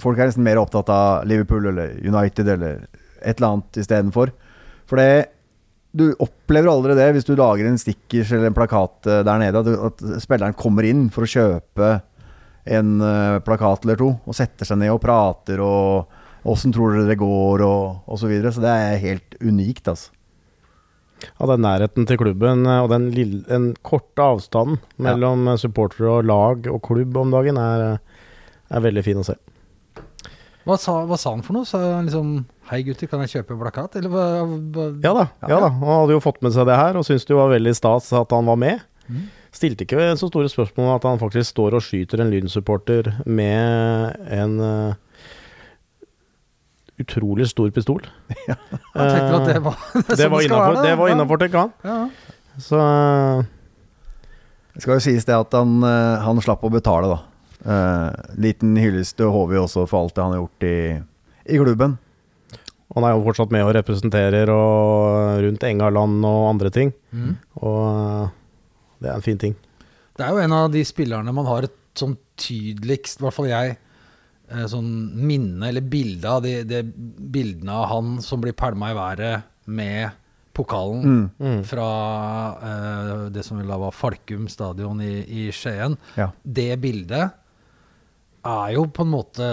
Folk er nesten mer opptatt av Liverpool eller United eller et eller annet istedenfor. For det Du opplever aldri det hvis du lager en stickers eller en plakat der nede, at, at spilleren kommer inn for å kjøpe en eh, plakat eller to, og setter seg ned og prater og Åssen tror dere det går, og, osv. så videre. Så det er helt unikt, altså. Ja, den nærheten til klubben eh, og den, lille, den korte avstanden mellom ja. supportere og lag og klubb om dagen er, eh, er veldig fin å se. Hva sa, hva sa han for noe? Sa han liksom Hei gutter, kan jeg kjøpe plakat? Eller hva, hva Ja da, ja da. Han hadde jo fått med seg det her og syntes det var veldig stas at han var med. Mhm. Stilte ikke så store spørsmål om at han faktisk står og skyter en Lyn-supporter med en uh, utrolig stor pistol. Ja, han tenkte at det var det, det som var innafor, være, det var ja. innafor tenker han. Ja. Så eh, Det skal jo sies det at han, eh, han slapp å betale, da. Uh, liten hyllest til HV også for alt det han har gjort i, i klubben. han er jo fortsatt med og representerer og rundt Engaland og andre ting. Mm. Og eh, det er en fin ting. Det er jo en av de spillerne man har et sånn tydeligst, i hvert fall jeg, eh, sånn minne eller bilde av de, de bildene av han som blir pælma i været med pokalen Mm. Mm. fra eh, det som vel da var Falkum stadion i, i Skien. Ja. Det bildet er jo på en måte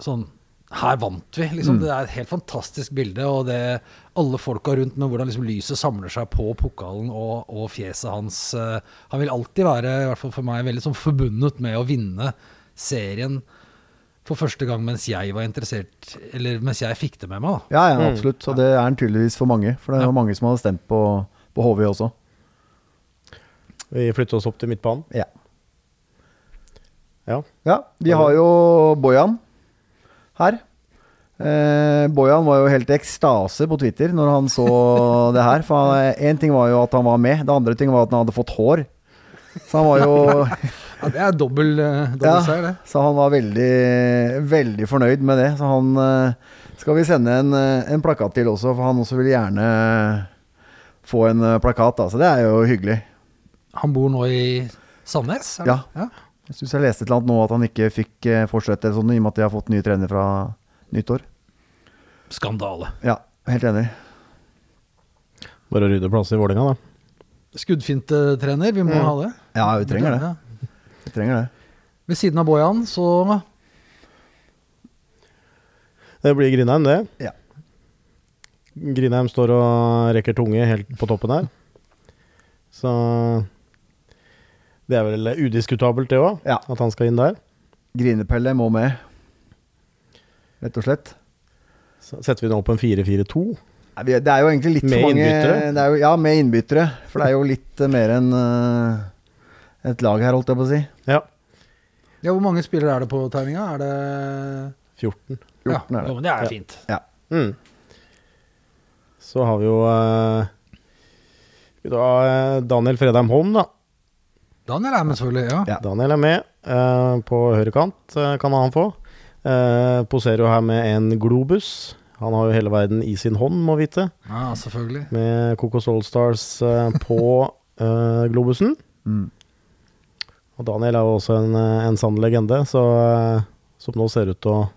sånn Her vant vi, liksom. Mm. Det er et helt fantastisk bilde. Og det alle folka rundt med hvordan liksom lyset samler seg på pokalen og, og fjeset hans. eh, han vil alltid være, i hvert fall for meg, veldig sånn forbundet med å vinne serien for første gang mens jeg var interessert, eller mens jeg fikk det med meg. da. Ja, ja, Mm. absolutt. Og det er han tydeligvis for mange. For det Ja. var mange som hadde stemt på, på HV også. Vi flytter oss opp til midtbanen. Ja. Ja. Ja, vi har jo Bojan her. Eh, Bojan var jo helt i ekstase på Twitter når han så det her. For én ting var jo at han var med, det andre ting var at han hadde fått hår. Så han var jo Ja, Det er dobbel, eh, seier, det. Så han var veldig, veldig fornøyd med det. Så han eh, skal vi sende en, eh, en plakat til også, for han også vil gjerne få en eh, plakat. Da. Så det er jo hyggelig. Han bor nå i Sandnes? Ja. ja. Jeg syns jeg leste et eller annet nå at han ikke fikk eh, fortsette eller sånn, i og med at de har fått ny trener fra nyttår. Skandale. Ja, helt enig. Bare å rydde plass i Vålerenga, da. Skuddfinte-trener, vi må Mm. ha det. Ja, vi trenger det. Vi trenger det. Ved siden av Bojan, så Det blir Grindheim, det. Ja. Grindheim står og rekker tunge helt på toppen her. Så det er vel udiskutabelt, det òg, Ja. at han skal inn der. Grinepelle må med. Rett og slett. Så setter vi nå opp en 4-4-2. Det er jo egentlig litt Med for mange innbyttere? Det er jo, ja, med innbyttere. For det er jo litt eh, mer enn uh, et lag her, holdt jeg på å si. Ja. Ja, hvor mange spillere er det på tegninga? Er det 14. 14 ja, er det. jo, men det er Ja. fint. Mm. Så har vi jo uh, vi eh, Daniel Fredheim Holm, da. Daniel er med, selvfølgelig. Ja. Ja. Daniel er med Uh, på høyrekant, uh, kan han få. Eh, poserer jo her med en globus. Han har jo hele verden i sin hånd, må vite. ja, selvfølgelig. Med Cocos Allstars uh, på eh, globusen. Mm. Og Daniel er jo også en, eh, en sann legende, så, eh, som nå ser ut til å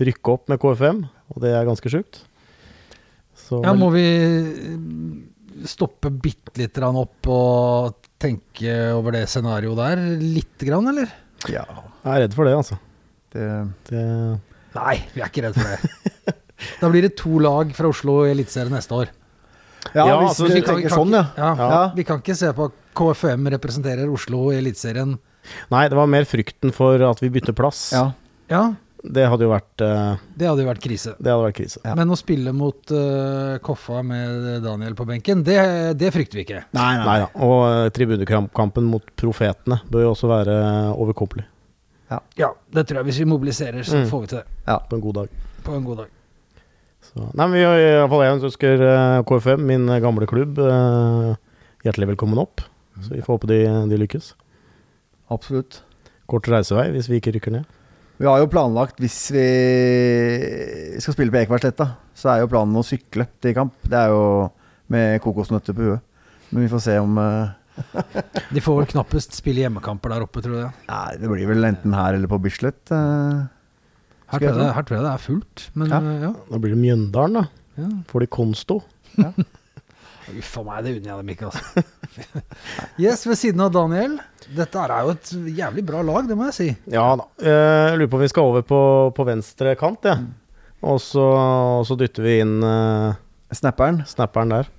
rykke opp med KFM, og det er ganske sjukt. Så Ja, må vi eh, stoppe bitte litt grann opp og tenke over det scenarioet der litt grann, eller? Ja, jeg er redd for det, altså. Det Det, Nei, vi er ikke redd for det. da blir det to lag fra Oslo i Eliteserien neste år. Ja, Ja, hvis altså, vi vi kan- tenker kan sånn, ja. Ja, Ja. Vi kan ikke se på at KFM representerer Oslo i Eliteserien. nei, det var mer frykten for at vi bytter plass. ja. Ja, Det hadde jo vært, uh, det hadde jo vært krise. det hadde vært krise. Ja. Men å spille mot uh, Koffa med Daniel på benken, det, det frykter vi ikke. Nei, nei. Nei da. Og uh, tribunekampen mot Profetene bør jo også være overkommelig Ja, det tror jeg. Hvis vi mobiliserer, så Mm. får vi til det Ja, på en god dag. på en god dag. Så, nei, men vi har i hvert fall jeg ønsker eh, KFM, min eh, gamle klubb, eh, hjertelig velkommen opp. Så vi får håpe de, de lykkes. Absolutt. Kort reisevei hvis vi ikke rykker ned. Vi har jo planlagt, hvis vi skal spille på Ekebergsletta, så er jo planen å sykle til kamp. Det er jo med kokosnøtter på huet. Men vi får se om eh, De får vel knappest spille hjemmekamper der oppe, tror jeg. Nei, det blir vel enten her eller på Bislett. Uh, Her jeg tror jeg, tro. her tror jeg det er fullt. Men Ja. eh, ja. Da blir det Mjøndalen, da. ja. Får de Konsto. Uff a meg, det unner jeg dem ikke, altså. yes, ved siden av Daniel. Dette er jo et jævlig bra lag, det må jeg si. Ja da. Eh, Jeg lurer på om vi skal over på, på venstre kant, jeg. Og så, og så dytter vi inn uh, Snapperen. snapperen der.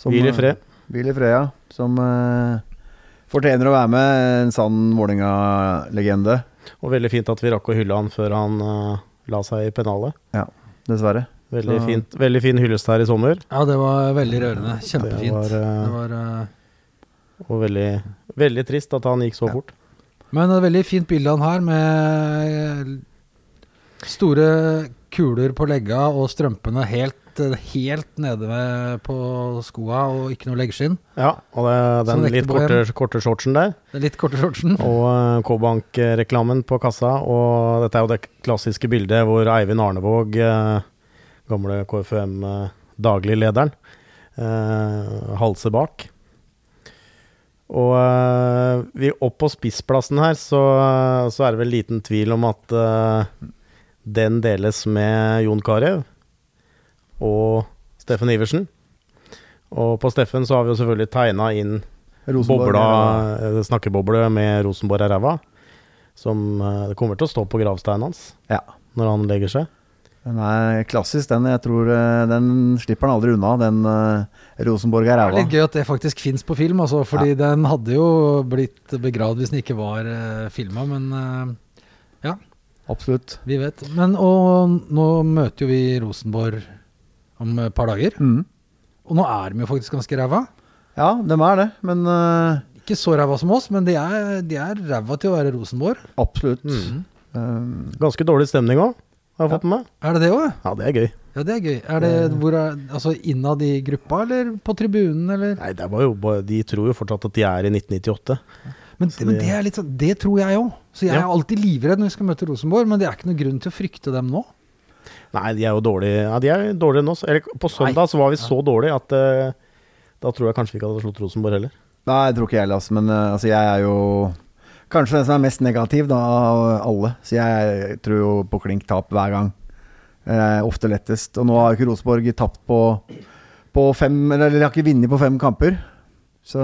som, Hvil i fred. Hvil Freya. Som uh, fortjener å være med. En sann Vålerenga-legende, Og veldig fint at vi rakk å hylle han før han uh, la seg i pennalet. dessverre. Veldig, Så- fint, veldig fin hyllest her i sommer. Ja, det var veldig rørende. Kjempefint. Det var, eh, Det var, Og veldig, veldig trist at han gikk så Ja. fort. men et veldig fint bilde han her, med store kuler på legga og strømpene helt, eh, helt nede ved på skoa og ikke noe leggskinn. Ja, og det, den litt korte, korte shortsen der. Er litt korte shortsen. Og eh, K-Bank-reklamen på kassa. Og dette er jo det klassiske bildet hvor Eivind Arnevåg, eh, gamle KFUM-dagliglederen, halser bak. Og uh, vi opp på spissplassen her, så, så er det vel liten tvil om at uh, den deles med Jon Carew og Steffen Iversen. Og på Steffen så har vi jo selvfølgelig tegna inn Rosenborg, bobla, eh, snakkeboble med Rosenborg er ræva. Som eh, det kommer til å stå på gravsteinen hans Ja. når han legger seg. Den er klassisk, den. Jeg tror eh, Den slipper han aldri unna. Den Rosenborg er Det er ræva. litt gøy at det faktisk fins på film, altså, fordi den hadde jo blitt begravd hvis den ikke var uh, filma, men ja, Absolutt. vi vet. Men og nå møter jo vi Rosenborg om et par dager, Mm. og nå er de jo faktisk ganske ræva. Ja, de er det. Men uh, Ikke så ræva som oss, men de er, de er ræva til å være Rosenborg. absolutt. Mm. Um, Ganske dårlig stemning òg, har jeg Ja. fått med meg. Er det det òg? Ja, det er gøy. Ja, det er gøy. Er det hvor er, altså innad i gruppa, eller på tribunen, eller? Nei, det var jo De tror jo fortsatt at de er i 1998. Men, Så men det- det er litt sånn Det tror jeg òg. Så jeg Ja. er alltid livredd når vi skal møte Rosenborg, men det er ikke noen grunn til å frykte dem nå. Nei, de er jo dårlige Ja, de er dårligere enn oss. Eller på søndag så var vi så dårlige at uh, da tror jeg kanskje vi ikke hadde slått Rosenborg heller. Nei, jeg tror ikke jeg heller, altså. Men uh, altså, jeg er jo kanskje den som er mest negativ da, av alle. Så jeg tror jo på klink tap hver gang. Eh, ofte lettest. Og nå har ikke Rosenborg tapt på, på fem Eller de har ikke vunnet på fem kamper. Så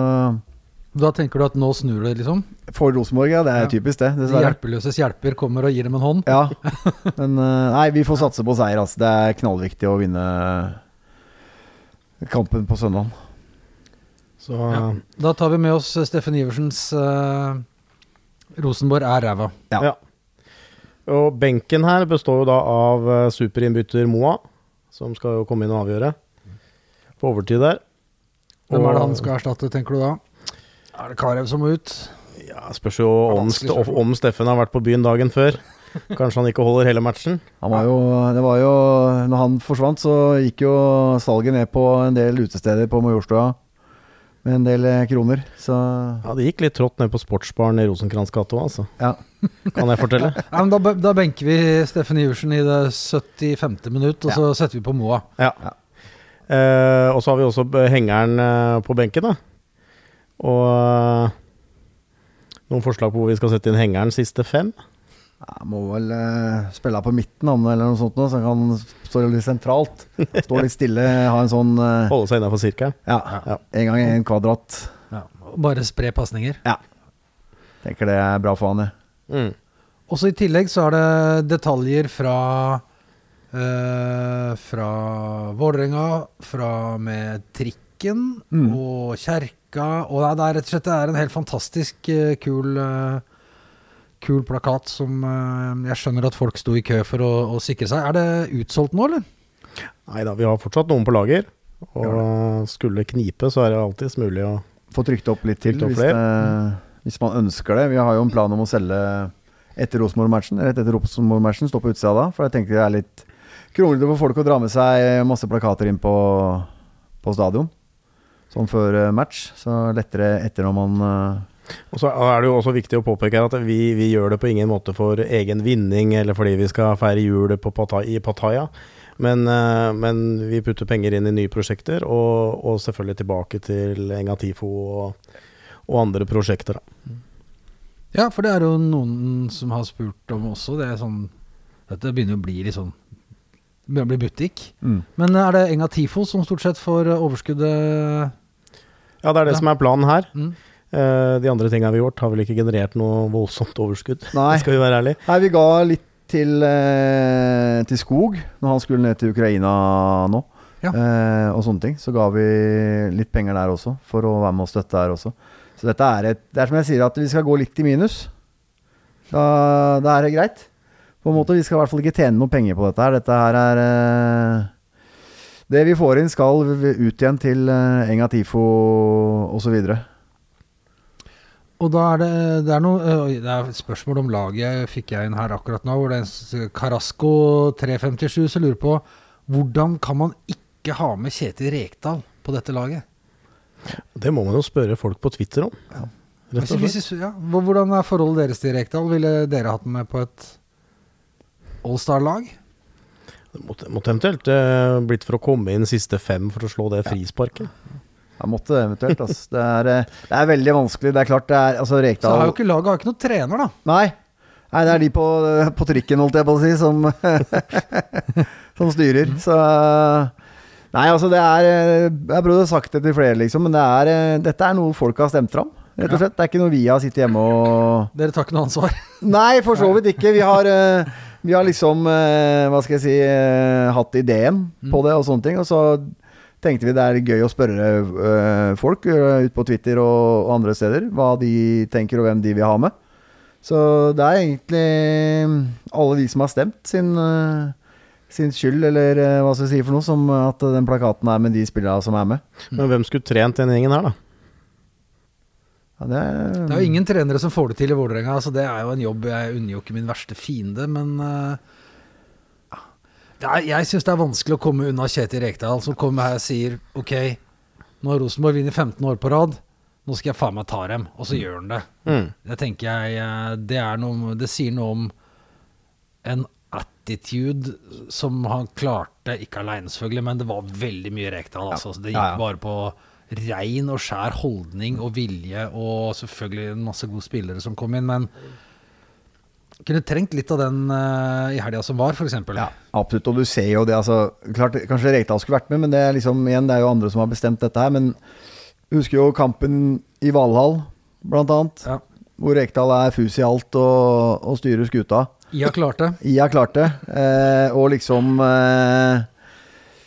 Da tenker du at nå snur det, liksom? for Rosenborg, ja. Det er Ja. typisk, det. De hjelpeløses hjelper kommer og gir dem en hånd. Ja. Men eh, nei, vi får satse på seier, altså. Det er knallviktig å vinne kampen på søndag. Så Ja. Da tar vi med oss Steffen Iversens uh, Rosenborg er ræva. Ja. Ja. Og benken her består jo da av eh, superinnbytter Moa, som skal jo komme inn og avgjøre på overtid der. Hvem er det han skal erstatte, tenker du da? Er det Karev som må ut? Ja, Spørs jo om, om Steffen har vært på byen dagen før. Kanskje han ikke holder hele matchen. Han var jo, det var jo Når han forsvant, så gikk jo salget ned på en del utesteder på Majorstua med en del eh, kroner. Så Ja, Det gikk litt trått ned på sportsbaren i Rosenkrantz gate òg, altså. ja. Kan jeg fortelle? Ja, men da, da benker vi Steffen Iversen i det 75. minutt, og så setter vi på Moa. Ja. Eh, og så har vi også hengeren eh, på benken, da. Og eh, noen forslag på hvor vi skal sette inn hengeren siste fem. Jeg må vel uh, spille på midten, eller noe sånt, så han kan stå litt sentralt. Stå litt stille, ha en sånn uh, Holde seg innafor sirkelen. Ja, Ja. en gang i en kvadrat. Ja. Bare spre pasninger. Tenker det er bra for han, det. Mm. Også i tillegg så er det detaljer fra uh, Fra Vålerenga, fra med trikken Mm. og kjerka. Og det er rett og slett det er en helt fantastisk uh, kul uh, Kul plakat som uh, jeg skjønner at folk sto i kø for å, å sikre seg. Er det utsolgt nå, eller? Nei da, vi har fortsatt noen på lager. Og skulle knipe, så er det alltids mulig å Få trykt opp litt til opp hvis, det, hvis man ønsker det. Vi har jo en plan om å selge etter Rosenborg-matchen. Rett etter Rosenborg-matchen, stå på utsida da. For jeg tenker det er litt kronglete for folk å dra med seg masse plakater inn på, på stadion. Sånn før eh, match. Så lettere etter når man eh, Og så er det jo også viktig å påpeke at vi, vi gjør det på ingen måte for egen vinning eller fordi vi skal feire jul på Pattaya, i Pattaya. Men, eh, men vi putter penger inn i nye prosjekter, og, og selvfølgelig tilbake til Engatifo og, og andre prosjekter. Da. Ja, for det er jo noen som har spurt om også. Det er sånn Dette begynner å bli litt sånn Det begynner å bli butikk. mm. Men er det Enga Tifo som stort sett får overskuddet? Ja, det er det Ja. som er planen her. Mm. Uh, de andre tingene vi har gjort, har vel ikke generert noe voldsomt overskudd. Nei. Skal vi være ærlige. Nei, vi ga litt til, uh, til Skog når han skulle ned til Ukraina nå. Ja. Uh, og sånne ting. Så ga vi litt penger der også, for å være med og støtte der også. Så dette er et Det er som jeg sier, at vi skal gå litt i minus. Da, da er det greit. På en måte, Vi skal i hvert fall ikke tjene noe penger på dette her. Dette her er eh, Det vi får inn, skal ut igjen til eh, Enga Tifo osv. Og da er det, det er noe Det er spørsmål om laget fikk jeg inn her akkurat nå. Hvor det er Carasco 357 som lurer på hvordan kan man ikke ha med Kjetil Rekdal på dette laget? Det må man jo spørre folk på Twitter om. Ja. Hvis, hvis, ja, hvordan er forholdet deres til Rekdal? Ville dere hatt den med på et Allstar-lag? Det måtte, måtte eventuelt uh, blitt for å komme inn siste fem for å slå det frisparket. Ja, måtte eventuelt. Altså. Det, er, eh, det er veldig vanskelig. Det er klart det er altså Så Rekdal har jo ikke laget har ikke noen trener, da. Nei. Nei, det er de på, på trikken, holdt jeg på å si, som, som styrer. Så Nei, altså det er Jeg å sagt det til flere, liksom, men det er, eh, dette er noe folk har stemt fram. Rett og slett. Det er ikke noe vi har sittet hjemme og Dere tar ikke noe ansvar. Nei, for så vidt ikke. Vi har, eh, vi har liksom eh, Hva skal jeg si eh, Hatt ideen på det og sånne ting. Og så tenkte vi det er gøy å spørre eh, folk ut på Twitter og, andre steder hva de tenker og hvem de vil ha med. Så det er egentlig alle de som har stemt, sin, sin skyld, eller hva skal jeg si for noe, som at den plakaten er med de spillerne som er med. Men hvem skulle trent den gjengen her, da? Ja, det, er, Det er jo ingen trenere som får det til i Vålerenga. Altså det er jo en jobb Jeg unner jo ikke min verste fiende, men uh, det er, Jeg syns det er vanskelig å komme unna Kjetil Rekdal, som kommer her og sier OK, nå har Rosenborg vunnet 15 år på rad. Nå skal jeg faen meg ta dem. Og så gjør han det. Mm. Det tenker jeg eh, Det, er noe, det sier noe om en attitude som han klarte, ikke aleine selvfølgelig, men det var veldig mye Rekdal. Altså. Det gikk Ja, ja. bare på rein og skjær holdning og vilje, og selvfølgelig en masse gode spillere som kom inn, men Kunne trengt litt av den uh, i helga som var, f.eks. Ja, absolutt. Og du ser jo det, altså Klart, kanskje Rekdal skulle vært med, men det er liksom igjen, det er jo andre som har bestemt dette her. Men jeg husker jo kampen i Valhall, blant annet. Ja. Hvor Rekdal er fus i alt og, og styrer skuta. I har klart det Eh, og liksom eh,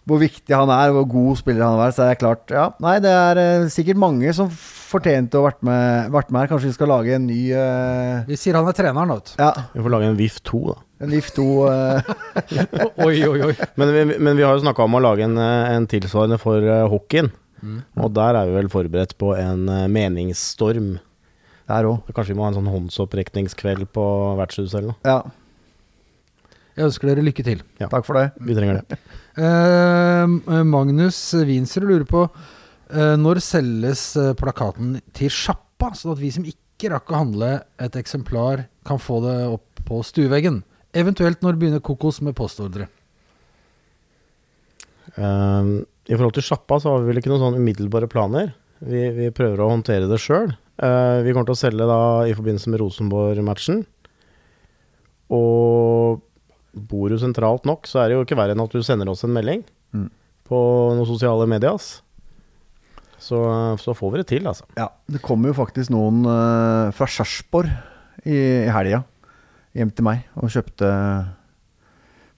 Hvor viktig han er, hvor god spiller han er. Så er det klart Ja, nei, det er uh, sikkert mange som fortjente å vært med, vært med her. Kanskje vi skal lage en ny uh... Vi sier han er treneren, da. vet. Ja, Vi får lage en VIF 2, da. en VIF 2 uh... oi, oi, oi. Men vi, men vi har jo snakka om å lage en, eh, en tilsvarende for eh, hockeyen. Og der er vi vel forberedt på en eh, meningsstorm. der òg. Kanskje vi må ha en sånn håndsopprekningskveld på vertshuset eller noe. Ja, Jeg ønsker dere lykke til. takk for det. Vi trenger det. Eh, Magnus Wiensrud lurer på eh, når selges eh, plakaten til sjappa, sånn at vi som ikke rakk å handle et eksemplar, kan få det opp på stueveggen? Eventuelt når begynner Kokos med postordre? Eh, I forhold til sjappa så har vi vel ikke noen sånn umiddelbare planer. Vi, vi prøver å håndtere det sjøl. vi kommer til å selge da i forbindelse med Rosenborg-matchen. Og bor du sentralt nok, så er det jo ikke verre enn at du sender oss en melding Mm. på noen sosiale medier. Så, så får vi det til, altså. Ja, det kommer jo faktisk noen uh, fra Sarpsborg i, i helga hjem til meg og kjøpte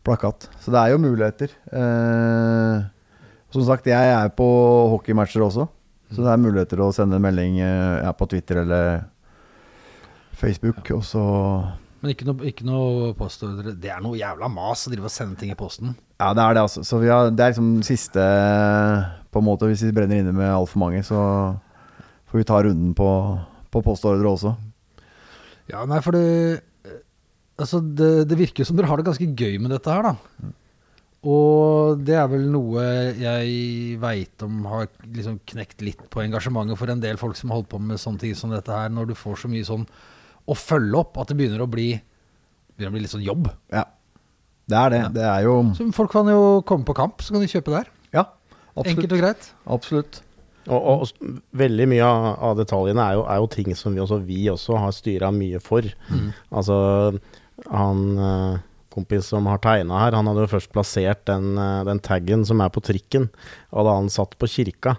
plakat. Så det er jo muligheter. Uh, som sagt, jeg er på hockeymatcher også, så det er muligheter å sende en melding eh, ja, på Twitter eller Facebook, og så Men ikke noe, ikke noe postordre. Det er noe jævla mas å drive og sende ting i posten. Ja, det er det, altså. Så vi har, det er liksom siste På en måte, hvis vi brenner inne med altfor mange, så får vi ta runden på, på postordre også. Ja, nei, for det Altså, det, det virker jo som dere har det ganske gøy med dette her, da. Og det er vel noe jeg veit om har liksom knekt litt på engasjementet for en del folk som har holdt på med sånne ting som dette her, når du får så mye sånn å følge opp at det begynner å bli, begynner å bli litt sånn jobb. Ja. Det er det. Det er jo Så folk kan jo komme på kamp, så kan de kjøpe der. Ja, absolutt. Enkelt og greit. Absolutt. Og, og veldig mye av, av detaljene er jo, er jo ting som vi også, vi også har styra mye for. Altså, han eh, kompis som har tegna her, han hadde jo først plassert den, eh, den taggen som er på trikken, og da han satt på kirka.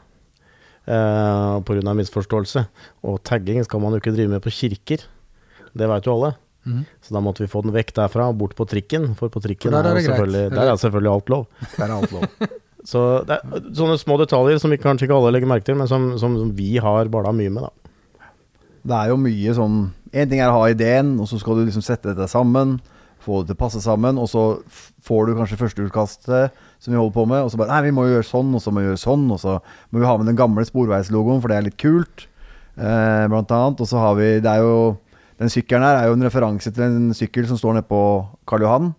Eh, Pga. misforståelse. Og tagging skal man jo ikke drive med på kirker. Det veit jo alle. Mm. Så da måtte vi få den vekk derfra og bort på trikken. For på trikken For der er det selvfølgelig, der er selvfølgelig alt lov. Der er alt lov. Så det er sånne små detaljer som vi kanskje ikke alle legger merke til, men som, som, som vi har bala mye med, da. Det er jo mye sånn En ting er å ha ideen, og så skal du liksom sette dette sammen. Få det til å passe sammen, og så får du kanskje førsteutkastet som vi holder på med, og så bare Nei, vi må jo gjøre sånn, og så må vi gjøre sånn, og så må vi ha med den gamle sporveislogoen, for det er litt kult, eh, blant annet. Og så har vi Det er jo Den sykkelen her er jo en referanse til en sykkel som står nede på Karl Johan,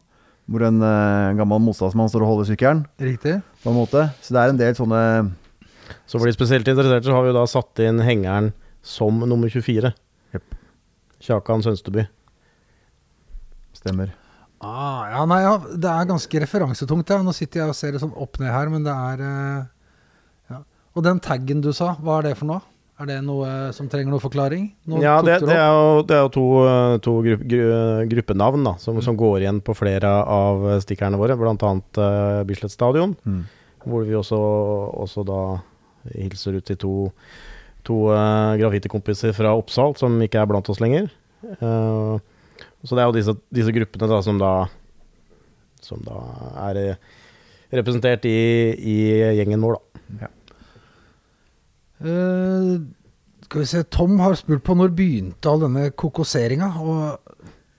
hvor en eh, gammel motstandsmann står og holder sykkelen, Riktig. på en måte. Så det er en del sånne Så for de spesielt interesserte så har vi jo da satt inn hengeren som nummer 24. Jepp. Kjakan Sønsteby. Stemmer. Ah, ja, nei, ja, det er ganske referansetungt. Ja. Nå sitter jeg og ser det sånn opp ned her, men det er eh, ja. Og den taggen du sa, hva er det for noe? Er det noe som trenger noe forklaring? Nå Ja, det, det er jo, det er jo to, eh, to grupp, gruppenavn da, som, som går igjen på flere av stikkerne våre, bl.a. Uh, Bislett Stadion, Mm. hvor vi også, også da hilser ut til to, to uh, graffitikompiser fra Oppsal som ikke er blant oss lenger. Uh, så det er jo disse, disse gruppene da som da som da er eh, representert i, i gjengen vår, da. Eh, skal vi se, Tom har spurt på når begynte all denne kokoseringa, og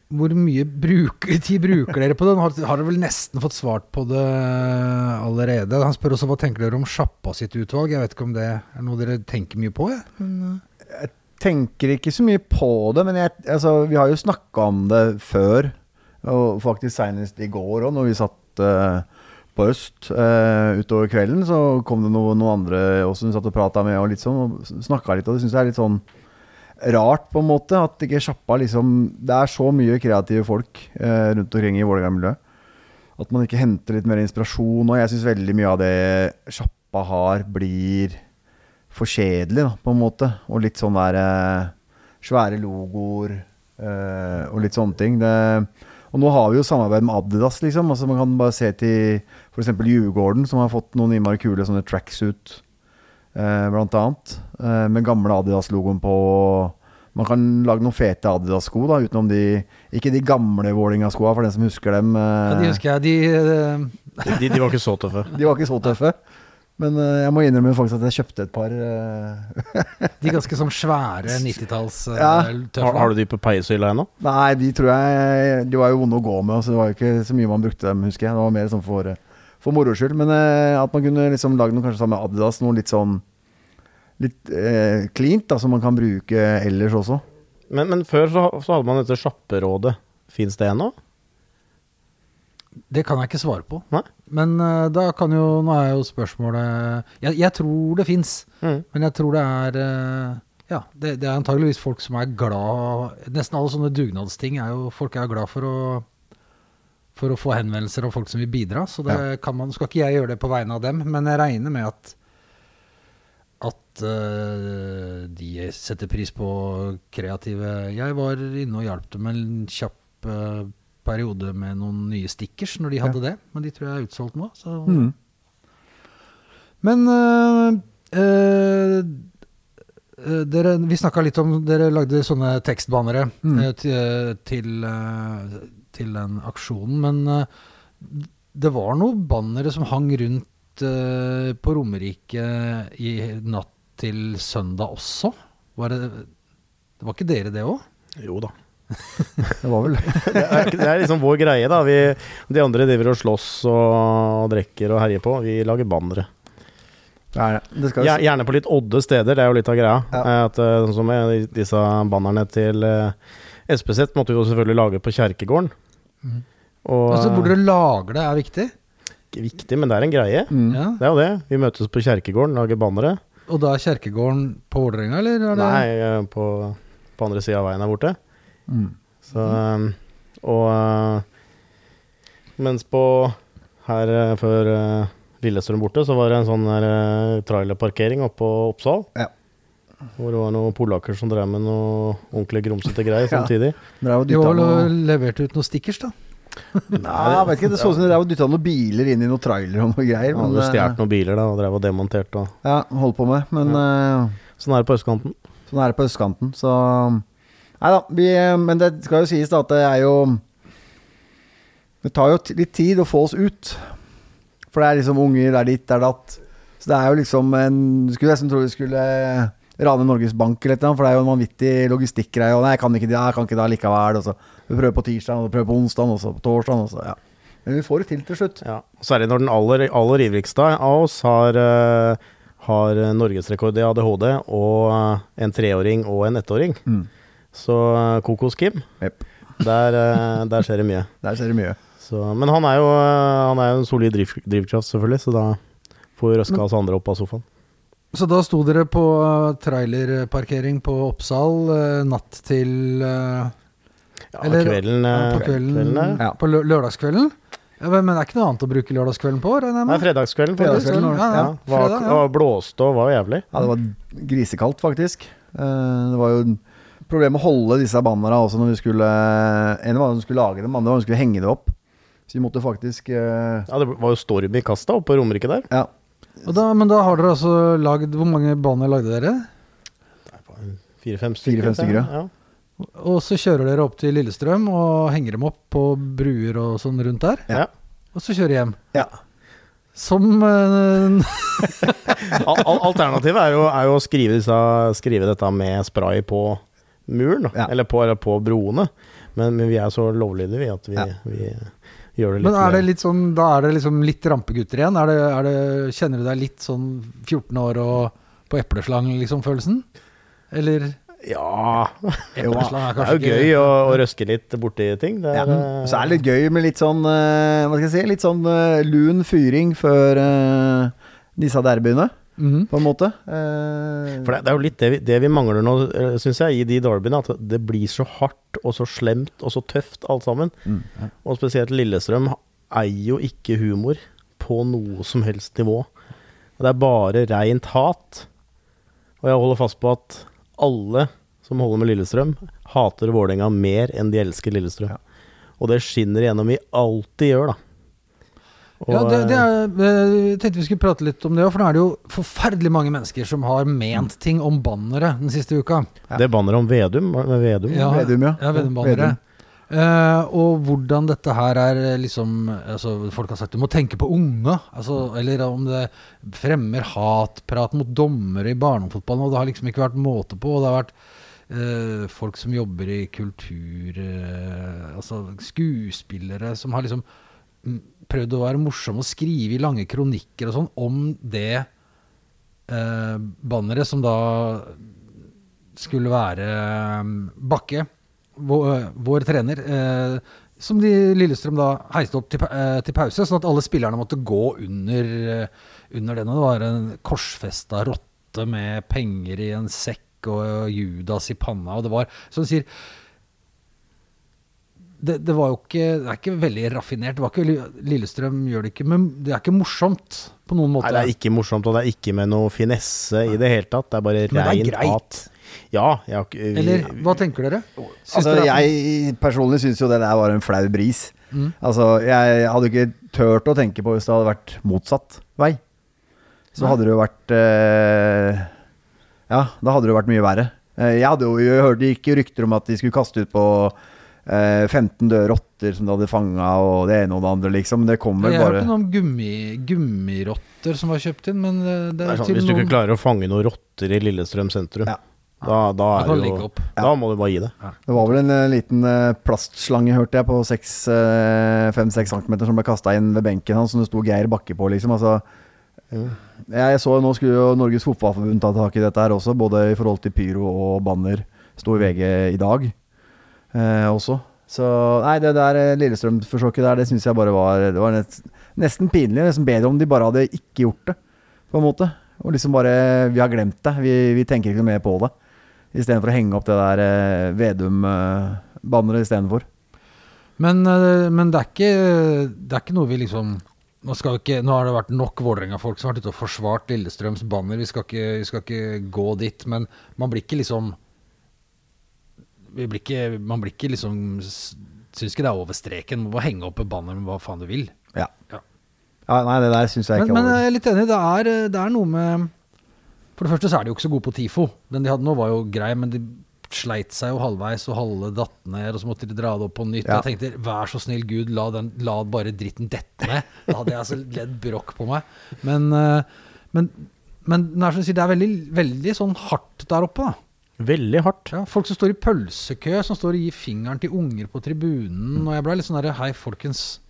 hvor mye bruk, tid bruker dere på det? Har, har dere vel nesten fått svart på det allerede? Han spør også hva tenker dere om Sjappa sitt utvalg. Jeg vet ikke om det er noe dere tenker mye på? Jeg. Men, eh, tenker ikke så mye på det, men jeg, altså, vi har jo snakka om det før. Og faktisk senest i går òg, når vi satt eh, på Øst uh, utover kvelden, så kom det noen, noen andre også hun satt og prata med og litt sånn, og snakka litt, og det syns jeg er litt sånn rart, på en måte. At ikke sjappa liksom Det er så mye kreative folk uh, rundt omkring i Vålerenga-miljøet. At man ikke henter litt mer inspirasjon. Og jeg syns veldig mye av det sjappa har, blir for kjedelig, da, på en måte. Og litt sånn der uh, svære logoer. og litt sånne ting. Det, og nå har vi jo samarbeid med Adidas, liksom. Altså Man kan bare se til f.eks. Djurgården, som har fått noen innmari kule sånne tracksuit, eh, blant annet. Eh, med gamle Adidas-logoen på. Man kan lage noen fete Adidas-sko, da, utenom de Ikke de gamle Vålerenga-skoa, for den som husker dem. Ja, Eh, de husker jeg. De, eh, De, de var ikke så tøffe. de var ikke så tøffe. Men eh, jeg må innrømme faktisk at jeg kjøpte et par. eh, de ganske sånn svære 90-talls eh, Ja. Har, har du de på peishylla ennå? Nei, de tror jeg De var jo vonde å gå med, så det var jo ikke så mye man brukte dem, husker jeg. Det var mer sånn for, for moro skyld. Men at man kunne liksom lagd noe kanskje sammen med Adidas, noe litt sånn Litt eh, cleant, da, som man kan bruke ellers også. Men, men før så, så hadde man dette sjapperådet. Fins det ennå? Det kan jeg ikke svare på. Nei? Men uh, da kan jo Nå er jo spørsmålet Jeg, jeg tror det fins, Mm. men jeg tror det er uh, Ja, det, det er antageligvis folk som er glad Nesten alle sånne dugnadsting er jo Folk er glad for å For å få henvendelser av folk som vil bidra. Så det kan man Skal ikke jeg gjøre det på vegne av dem, men jeg regner med at at uh, de setter pris på kreative Jeg var inne og hjalp dem en kjapp eh, periode med noen nye stickers når de hadde det, men de tror jeg er utsolgt nå. Så. Mm. Men øh, øh, dere, vi snakka litt om Dere lagde sånne tekstbannere Mm. til, til, til den aksjonen. Men det var noen bannere som hang rundt på Romerike i natt til søndag også. Var det, det var ikke dere, det òg? Jo da. Det var vel Det er, det er liksom vår greie, da. Vi, de andre driver og slåss og drikker og herjer på. Vi lager bannere. Er jo Gjerne på litt odde steder, det er jo litt av greia. Ja. Eh, At, eh, sånn som med disse bannerne til eh, SPZ måtte vi jo selvfølgelig lage på kjerkegården. Mm. Og Altså, hvor dere lager det, er viktig. Ikke viktig, men det er en greie. mm. Ja. Det er jo det. Vi møtes på kjerkegården, lager bannere. Og da er kjerkegården på Vålerenga, eller? Er det? Nei, på, på andre sida av veien her borte. Mm. Så, um, og uh, mens på her uh, før Lillestrøm borte, så var det en sånn uh, trailerparkering oppe på Oppsal. Ja. Hvor det var noen polakker som drev med noe ordentlig grumsete greier samtidig. Det jo De har vel levert ut noen stickers, da. Nei, jeg vet ikke, Det så ut som de dytta noen biler inn i noen trailer og noe greier. Ja, Men, eh, stjålet noen biler da, og drev og demonterte. Og. ja, holdt på med. Men eh, Sånn er det på østkanten. Sånn er det på østkanten, så Nei da. Men det skal jo sies da at det er jo Det tar jo litt tid å få oss ut. For det er liksom unger, det er ditt, det er datt. Så det er jo liksom en Du skulle nesten tro vi skulle rane Norges Bank eller noe, for det er jo en vanvittig logistikkgreie. Og nei, jeg kan ikke det, jeg kan ikke det likevel. Og så vi prøver på tirsdag, og prøver på onsdag, og så på torsdag. Og så, ja. Men vi får det til til slutt. Ja. Særlig når den aller, aller ivrigste av oss har, uh, har norgesrekord i ADHD, og en treåring og en ettåring. Mm. Så uh, Kokos-Kim, yep. der, eh, der skjer det mye. Der skjer det mye. Så, men han er jo eh, han er jo en solid driv, drivkraft, selvfølgelig, så da får vi røska oss andre opp av sofaen. Så da sto dere på uh, trailerparkering på Oppsal uh, natt til uh, Ja, Eller- kvelden, eh, På kvelden, kvelden Ja. På lørdagskvelden? Ja, men men det er ikke noe annet å bruke lørdagskvelden på? Nei, Nei, fredagskvelden. Fredagskvelden, ja, ja. Ja, var, fredag, ja. var blåste og var jævlig. Ja, det var grisekaldt, faktisk. Eh, det var jo et med å holde disse bannerne også når vi skulle En var at vi skulle lage dem, andre var at vi skulle henge det opp. Så vi måtte faktisk uh, Ja, Det var jo storm i kasta oppe på Romerike der. Ja. Og da, men da har dere altså lagd Hvor mange banner lagde dere? Fire-fem stykker. Stykker, ja. Og så kjører dere opp til Lillestrøm og henger dem opp på bruer og sånn rundt der. Ja. Og så kjører hjem. Ja. Som eh, Al al alternativet er jo, er jo å skrive, disse, skrive dette med spray på muren. Ja. eller, på, eller på broene. Men, men vi er så lovlydige vi at vi, Ja. vi gjør det litt Men er det litt sånn Da er det liksom litt rampegutter igjen? Er det, er det, kjenner du deg litt sånn 14 år og på epleslang, liksom, følelsen? Eller Ja, det er jo gøy å, å røske litt borti ting. Det er, ja. Så er det litt gøy med litt sånn eh, Hva skal jeg si Litt sånn eh, lun fyring før eh, disse derbyene, Mhm. på en måte. Eh, For det, det er jo litt det vi, det vi mangler nå, syns jeg, i de derbyene. At det blir så hardt og så slemt og så tøft alt sammen. Mm. Og spesielt Lillestrøm eier jo ikke humor på noe som helst nivå. Det er bare reint hat. Og jeg holder fast på at alle som holder med Lillestrøm, hater Vålerenga mer enn de elsker Lillestrøm. Og det skinner igjennom i alt de gjør, da. Og, Ja, det, det eh, er, eh, jeg tenkte vi skulle prate litt om det òg, for nå er det jo forferdelig mange mennesker som har ment ting om banneret den siste uka. det er banneret om Vedum, Vedum? Ja, Vedum, ja. Ja, vedum, vedum. Eh, og hvordan dette her er eh, liksom altså, Folk har sagt du må tenke på unge. Altså, eller om det fremmer hatprat mot dommere i barnefotballen. Og det har liksom ikke vært måte på. Og det har vært eh, folk som jobber i kultur eh, Altså skuespillere som har liksom mm, prøvd å være morsom og skrive i lange kronikker og sånn om det eh, banneret som da skulle være eh, Bakke, vår, vår trener, eh, som de Lillestrøm da heiste opp til, eh, til pause, sånn at alle spillerne måtte gå under, eh, under den. Og det var en korsfesta rotte med penger i en sekk og Judas i panna, og det var, som du sier det, det var jo ikke Det er ikke veldig raffinert. Det var ikke veldig, Lillestrøm gjør det ikke, men det er ikke morsomt på noen måte. Nei, det er ikke morsomt, og det er ikke med noe finesse i det hele tatt. Det er bare greit. hat. Ja, jeg har ikke Eller hva tenker dere? Syns Altså, dere jeg personlig syns jo det der var en flau bris. Mm. Altså, jeg hadde ikke turt å tenke på hvis det hadde vært motsatt vei. Så Nei. hadde det jo vært eh, Ja, da hadde det jo vært mye verre. Eh, jeg hadde jo hørt det gikk rykter om at de skulle kaste ut på 15 døde rotter som du hadde fanga, og det ene og det andre, liksom. Det kom vel Jeg bare hørte noe om gummi, gummirotter som var kjøpt inn, men eh, det Det er sånn, hvis du noen ikke klarer å fange noen rotter i Lillestrøm sentrum, Ja. da, da, er jo. Da må du bare gi det. Det var vel en eh, liten eh, plastslange, hørte jeg, på 5-6 cm som ble kasta inn ved benken hans, som det sto Geir Bakke på, liksom. Altså, Mm. jeg så Nå skulle jo Norges Fotballforbund ta tak i dette her også, både i forhold til pyro og banner. Sto i VG i dag eh, også. Så nei, det der eh, Lillestrøm-forsøket der, det syns jeg bare var Det var nest, nesten pinlig. Nesten bedre om de bare hadde ikke gjort det, på en måte. Og liksom bare Vi har glemt det. Vi, vi tenker ikke noe mer på det. Istedenfor å henge opp det der eh, Vedum-banneret istedenfor. Men, eh, men det, er ikke, det er ikke noe vi liksom nå, ikke, nå har det vært nok Vålerenga-folk som har vært ute og forsvart Lillestrøms banner. Vi skal, ikke, vi skal ikke gå dit. Men man blir ikke liksom blir ikke, Man blir ikke liksom Syns ikke det er over streken. Må bare henge opp et banner med hva faen du vil. Ja. Ja. ja. Nei, det der syns jeg Men, ikke men er over. jeg er litt enig. Det er, det er noe med For det første så er de jo ikke så gode på TIFO. Den de hadde nå, var jo grei, men de sleit seg jo halvveis, og halve datt ned, og så måtte de dra det opp på nytt. Ja. Jeg tenkte vær så snill, Gud, la, den, la bare dritten dette ned. Da hadde jeg altså ledd brokk på meg. Men, eh, men, men det er sånn, det er veldig, veldig sånn hardt der oppe, da. Veldig hardt. Ja, folk som står i pølsekø, som står og gir fingeren til unger på tribunen. Og jeg ble litt sånn derre Hei, folkens.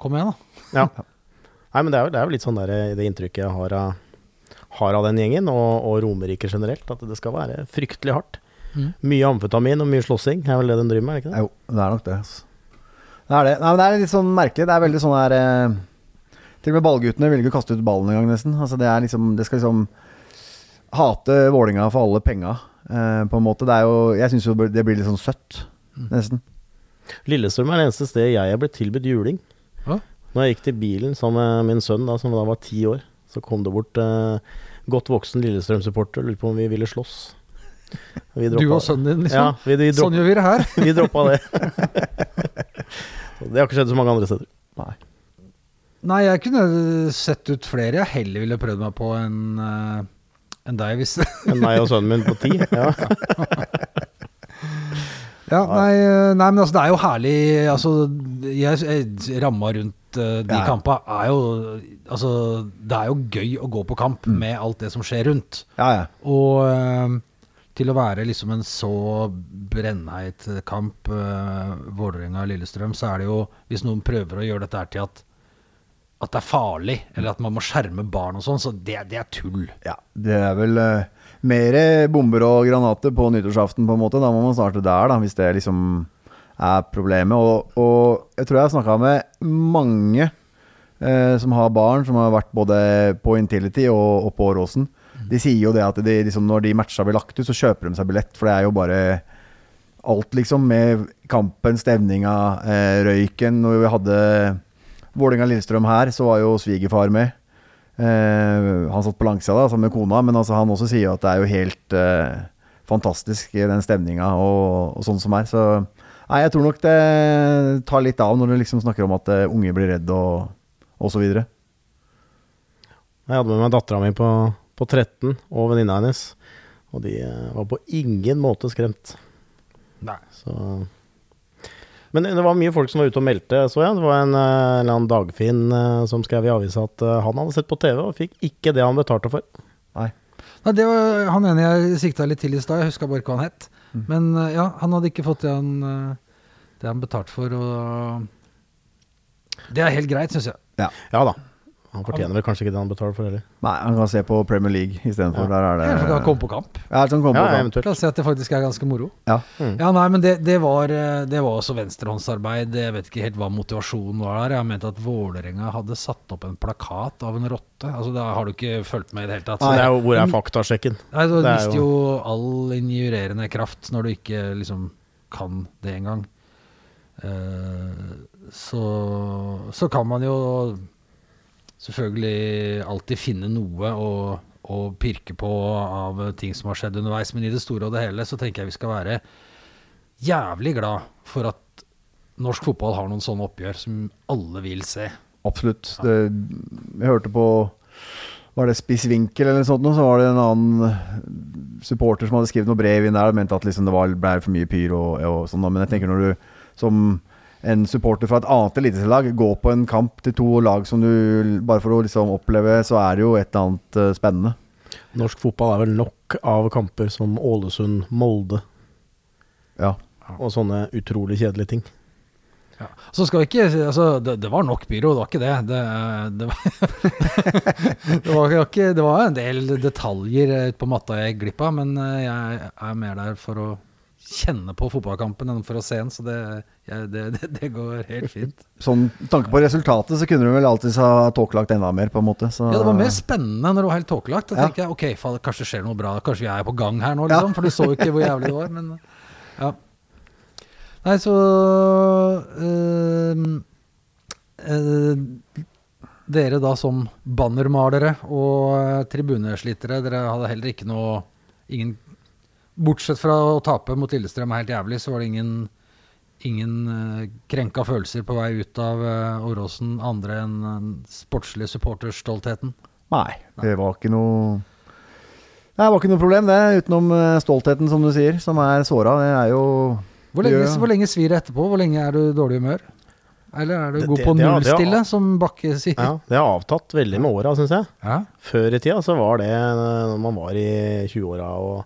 Kom igjen, da. Ja. Nei, men det er jo, det er jo litt sånn der, det inntrykket jeg har av, har av den gjengen, og, og Romerike generelt, at det skal være fryktelig hardt. Mm. Mye amfetamin og mye slåssing er vel det den driver med, er ikke det? Jo, det er nok det. Altså. Det er det. Nei, men det er litt sånn merkelig. Det er veldig sånn der eh, Til og med ballguttene vil ikke kaste ut ballen engang, nesten. Altså, det, er liksom, det skal liksom hate Vålinga for alle penga, eh, på en måte. Det er jo Jeg syns jo det blir litt sånn søtt, nesten. Lillestrøm er det eneste stedet jeg er blitt tilbudt juling. Ja. Når jeg gikk til bilen sammen med min sønn, da, som da var ti år, så kom det bort eh, godt voksen Lillestrøm-supporter og lurte på om vi ville slåss. Vi Du og sønnen din, liksom. Ja, vi, vi, Sånn gjør vi det her. vi droppa det. Det har ikke skjedd så mange andre steder. Nei. Nei, jeg kunne sett ut flere jeg heller ville prøvd meg på en eh, enn deg, hvis Enn meg og sønnen min på ti. Ja. Ja, nei, eh, nei, men altså, det er jo herlig Altså, jeg, jeg, ramma rundt eh, de Ja. kampa er jo Altså, det er jo gøy å gå på kamp Mm. med alt det som skjer rundt. Ja, ja. Og eh, til å være liksom en så brennheit kamp, uh, Vålerenga-Lillestrøm, så er det jo Hvis noen prøver å gjøre dette her til at at det er farlig, eller at man må skjerme barn og sånn, så det, det er tull. ja. Det er vel uh, mer bomber og granater på nyttårsaften, på en måte. Da må man starte der, da, hvis det liksom er problemet. Og, og jeg tror jeg har snakka med mange uh, som har barn, som har vært både på Intility og, og på Åråsen. De sier jo det at de, liksom, når de matcha blir lagt ut, så kjøper de seg billett, for det er jo bare alt, liksom, med kampen, stevninga, uh, røyken. Når vi hadde Vålerenga-Lillestrøm her, så var jo svigerfar med. Eh, han satt på langsida da, sammen med kona, men altså, han også sier jo at det er jo helt eh, fantastisk, i den stemninga og, og sånn som er. Så nei, jeg tror nok det tar litt av når du liksom snakker om at uh, unge blir redd og, og så videre. Jeg hadde med meg dattera mi på, på 13 og venninna hennes, og de eh, var på ingen måte skremt. Nei. Så Men det var mye folk som var ute og meldte, så jeg. Det var en eh, eller annen Dagfinn eh, som skrev i avisa at eh, han hadde sett på TV og fikk ikke det han betalte for. Nei, det var han ene jeg sikta litt til i stad. Jeg huska bare hva han het. Mm. Men ja, han hadde ikke fått det han, det han betalte for, og Det er helt greit, syns jeg. Ja da. Han fortjener vel kanskje ikke det han betaler for heller. Nei, han kan se på Premier League istedenfor. Ja. Der er det komme på kamp. Ja, sånn kommer Ja, på kamp. eventuelt. se at det faktisk er ganske moro. Ja. Mm. Ja, nei, men det, det, var, eh, det var også venstrehåndsarbeid. Jeg vet ikke helt hva motivasjonen var der. Jeg har ment at Vålerenga hadde satt opp en plakat av en rotte. Altså, Da har du ikke fulgt med i det hele tatt. Så det er jo, hvor er faktasjekken? Nei, Du er mister jo all injurerende kraft når du ikke liksom kan det engang. Uh, så, så kan man jo selvfølgelig alltid finne noe å, å pirke på av ting som har skjedd underveis, men i det store og det hele så tenker jeg vi skal være jævlig glad for at norsk fotball har noen sånne oppgjør som alle vil se. Absolutt. Det, jeg hørte på Var det Spiss Winkel eller noe sånt? Så var det en annen supporter som hadde skrevet noe brev inn der og mente at liksom det var, ble for mye pyr og, og sånn. Men jeg tenker når du som en supporter fra et annet eliteserielag gå på en kamp til to lag som du Bare for å liksom oppleve, så er det jo et eller annet eh, spennende. Norsk fotball er vel nok av kamper som Ålesund, Molde Ja. og sånne utrolig kjedelige ting. Så skal vi ikke Altså, det, det var nok byrå, det var ikke det. Det, det, var, det, var ikke, det var en del detaljer eh, på matta jeg gikk glipp av, men eh, jeg er mer der for å kjenne på fotballkampen enn for å se den, så det, ja, det, det, det går helt fint. Sånn tanke på resultatet, så kunne du vel alltids ha tåkelagt enda mer, på en måte. Så, Ja, det var mer spennende når det var helt tåkelagt. Da Ja. tenker jeg ok, faen, kanskje skjer noe bra, kanskje vi er på gang her nå, liksom. For du så jo ikke hvor jævlig det var, men ja. Nei, så øh, øh, Dere da som bannermalere og tribuneslitere, dere hadde heller ikke noe ingen, Bortsett fra å tape mot Lillestrøm helt jævlig, så var det ingen Ingen øh, krenka følelser på vei ut av øh, Åråsen, andre enn den sportslige supporterstoltheten. Nei, det var ikke noe Det var ikke noe problem, det. Utenom eh, stoltheten, som du sier, som er såra. Det er jo Hvor lenge, hvor lenge svir det etterpå? Hvor lenge er du i dårlig humør? Eller er du Det- god på nullstille, som Bakke sier? Ja, det har avtatt veldig med åra, syns jeg. Ja. Før i tida så var det eh, når man var i 20-åra og,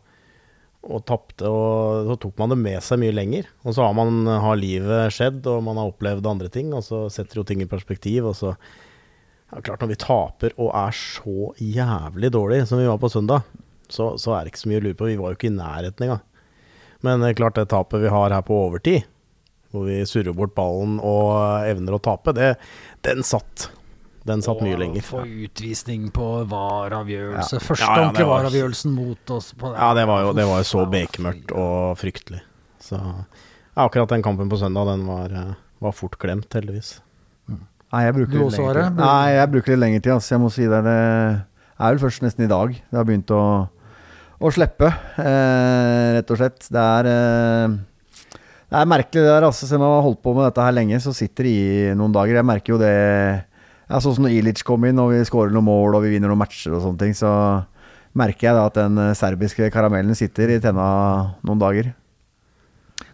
og tapte, og så tok man det med seg mye lenger. Og så har, man, har livet skjedd, og man har opplevd andre ting, og så setter jo ting i perspektiv. Og så ja, Klart, når vi taper og er så jævlig dårlig som vi var på søndag, så, så er det ikke så mye å lure på. Vi var jo ikke i nærheten engang. Men er klart, det tapet vi har her på overtid, hvor vi surrer bort ballen og evner å tape, det, den satt. Den satt mye lenger. Få utvisning på VAR-avgjørelse. Ja. Første Ja, ja, ordentlige var- VAR-avgjørelsen mot oss. På Ja, det var jo, det var jo så bekmørkt og fryktelig. Så ja, akkurat den kampen på søndag, den var, eh, var fort glemt, heldigvis. Nei, jeg bruker litt lenger lengre tid. Nei, jeg bruker litt lengre tid. Altså. Jeg må si det. Det er vel først nesten i dag det har begynt å, å slippe, eh, rett og slett. Det er eh, Det er merkelig det der, altså. Selv om man har holdt på med dette her lenge, så sitter det i noen dager. Jeg merker jo det ja, Sånn som når Ilic kom inn, og vi skårer noen mål og vi vinner noen matcher og sånne ting, så merker jeg da at den eh, serbiske karamellen sitter i tenna noen dager.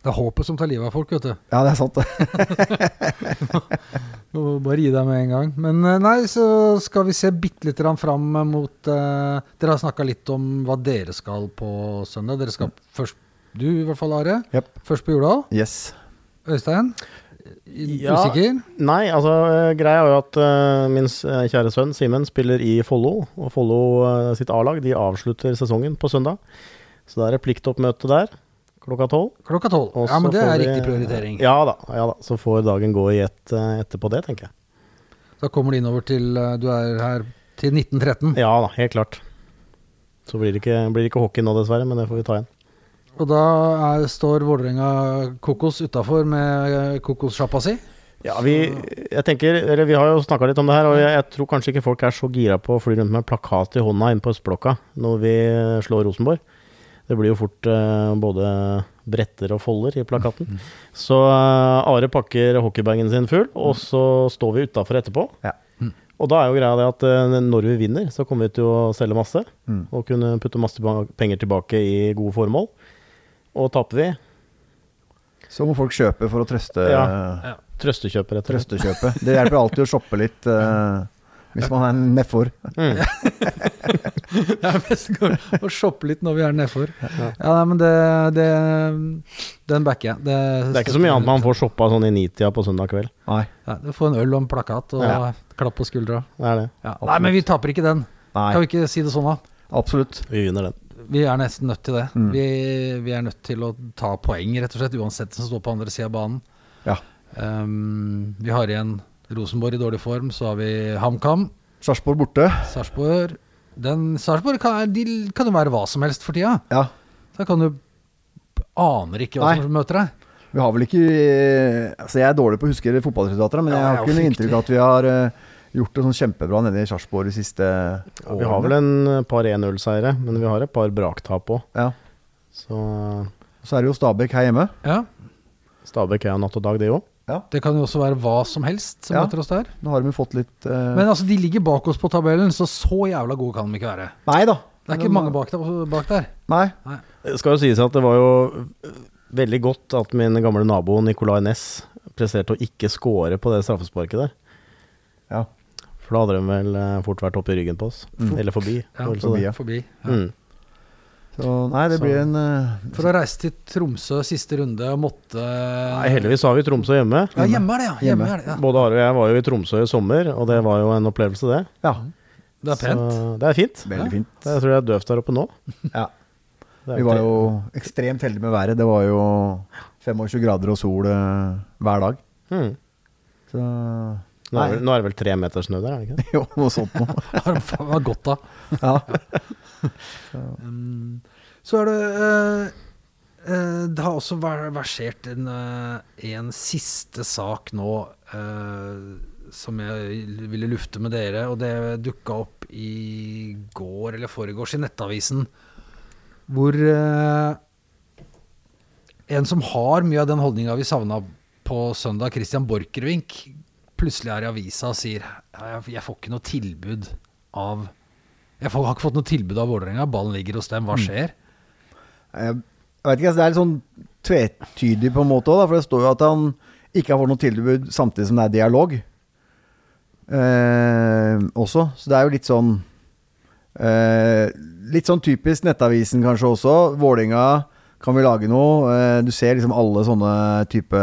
Det er håpet som tar livet av folk, vet du. Ja, det er sant, det. Bare gi deg med en gang. Men eh, nei, så skal vi se bitte litt grann fram mot uh, Dere har snakka litt om hva dere skal på søndag. Dere skal først Du i hvert fall, Are. Yep. Først på Jordal. Yes. Øystein? Ja. Usikker? Nei, altså eh, greia er jo at uh, min eh, kjære sønn Simen spiller i Follo, og Follo uh, sitt A-lag de avslutter sesongen på søndag. Så da er det pliktoppmøte der klokka tolv. Klokka tolv. Ja, men det er vi- riktig prioritering. Ja da, ja da. Så får dagen gå i ett uh, etterpå det, tenker jeg. Da kommer de innover til Du er her til 1913. Ja da, helt klart. Så blir det ikke, blir det ikke hockey nå, dessverre, men det får vi ta igjen. Og da er, står Vålerenga Kokos utafor med kokossjappa si. Ja, vi, jeg tenker, eller vi har jo snakka litt om det her, og jeg, jeg tror kanskje ikke folk er så gira på å fly rundt med plakat i hånda inne på østblokka når vi slår Rosenborg. Det blir jo fort uh, både bretter og folder i plakaten. Så uh, Are pakker hockeybagen sin full, og så står vi utafor etterpå. Ja. Og da er jo greia det at uh, når vi vinner, så kommer vi til å selge masse. Mm. Og kunne putte masse penger tilbake i gode formål. Og taper vi, Så må folk kjøpe for å trøste Ja. Ja. trøstekjøper, rett og slett. Trøstekjøpe. Det hjelper alltid å shoppe litt uh, hvis man er en nedfor. Mm. Det er best å shoppe litt når vi er nedfor. Ja, nei, men det, det Den backer jeg. Det, Det er ikke så mye annet man får shoppa sånn i nitida på søndag kveld. Nei. Ja, du får en øl og en plakat og Ja. klapp på skuldra. Det er det. Ja. Nei, men vi taper ikke den. Nei. Kan vi ikke si det sånn, da? Absolutt. Vi vinner den. Vi er nesten nødt til det. Mm. Vi, vi er nødt til å ta poeng, rett og slett, uansett som står på andre sida av banen. Ja. Um, vi har igjen Rosenborg i dårlig form, så har vi HamKam, Sarpsborg borte. Sarpsborg Den Sarpsborg kan, kan jo være hva som helst for tida. Ja. Da kan du Aner ikke hva Nei. som møter deg. Vi har vel ikke Altså Jeg er dårlig på å huske fotballresultater, men jeg har ikke noe inntrykk av at vi har eh, gjort det sånn kjempebra nede i Sarpsborg de siste Ja, vi har vel en par 1-0-seire, men vi har et par braktap òg. Ja. Så Så er det jo Stabæk her hjemme. Ja, Stabæk er natt og dag, det òg. Det kan jo også være hva som helst som Ja. møter oss der. Nå har de fått litt uh... Men altså, de ligger bak oss på tabellen, så så jævla gode kan de ikke være. Nei da. Det er ikke mange bak der. Bak der. Nei. Det skal jo sies at det var jo veldig godt at min gamle nabo Nicolay Næss presterte å ikke score på det straffesparket der. Ja. For da hadde de vel fort vært oppi ryggen på oss. Mm. Eller forbi. Ja, forbi, ja. Forbi. Ja. Mm. Så nei, det Så- blir en uh, For å reise til Tromsø siste runde og måtte Nei, heldigvis har vi Tromsø hjemme. Ja, hjemme er det, ja. Hjemme Hjemme. er det, ja. Både Are og jeg var jo i Tromsø i sommer, og det var jo en opplevelse, det. Ja, Det er pent. Så det er fint. veldig fint. Jeg tror det er døvt der oppe nå. Ja. Vi var jo ekstremt heldige med været. Det var jo 25 grader og sol eh, hver dag. Mm. Så Nå, er, vel- nå er det vel tre meter snø der, er det ikke? Jo, noe sånt noe. Har de faen meg godt av. Ja. Um, så er det uh, uh, Det har også ver- versert en, uh, en siste sak nå eh, som jeg ville lufte med dere, og det dukka opp i går eller foregårs i Nettavisen, hvor en som har mye av den holdninga vi savna på søndag, Christian Borchgrevink, plutselig er i avisa og sier jeg, får ikke noe tilbud av Jeg får, har ikke fått noe tilbud av Vålerenga, ballen ligger hos dem, hva skjer? Jeg vet ikke, altså, det er litt sånn tvetydig på en måte òg, for det står jo at han ikke har fått noe tilbud samtidig som det er dialog. Eh, også. Så det er jo litt sånn eh, Litt sånn typisk Nettavisen kanskje også. Vålinga kan vi lage noe. Eh, du ser liksom alle sånne type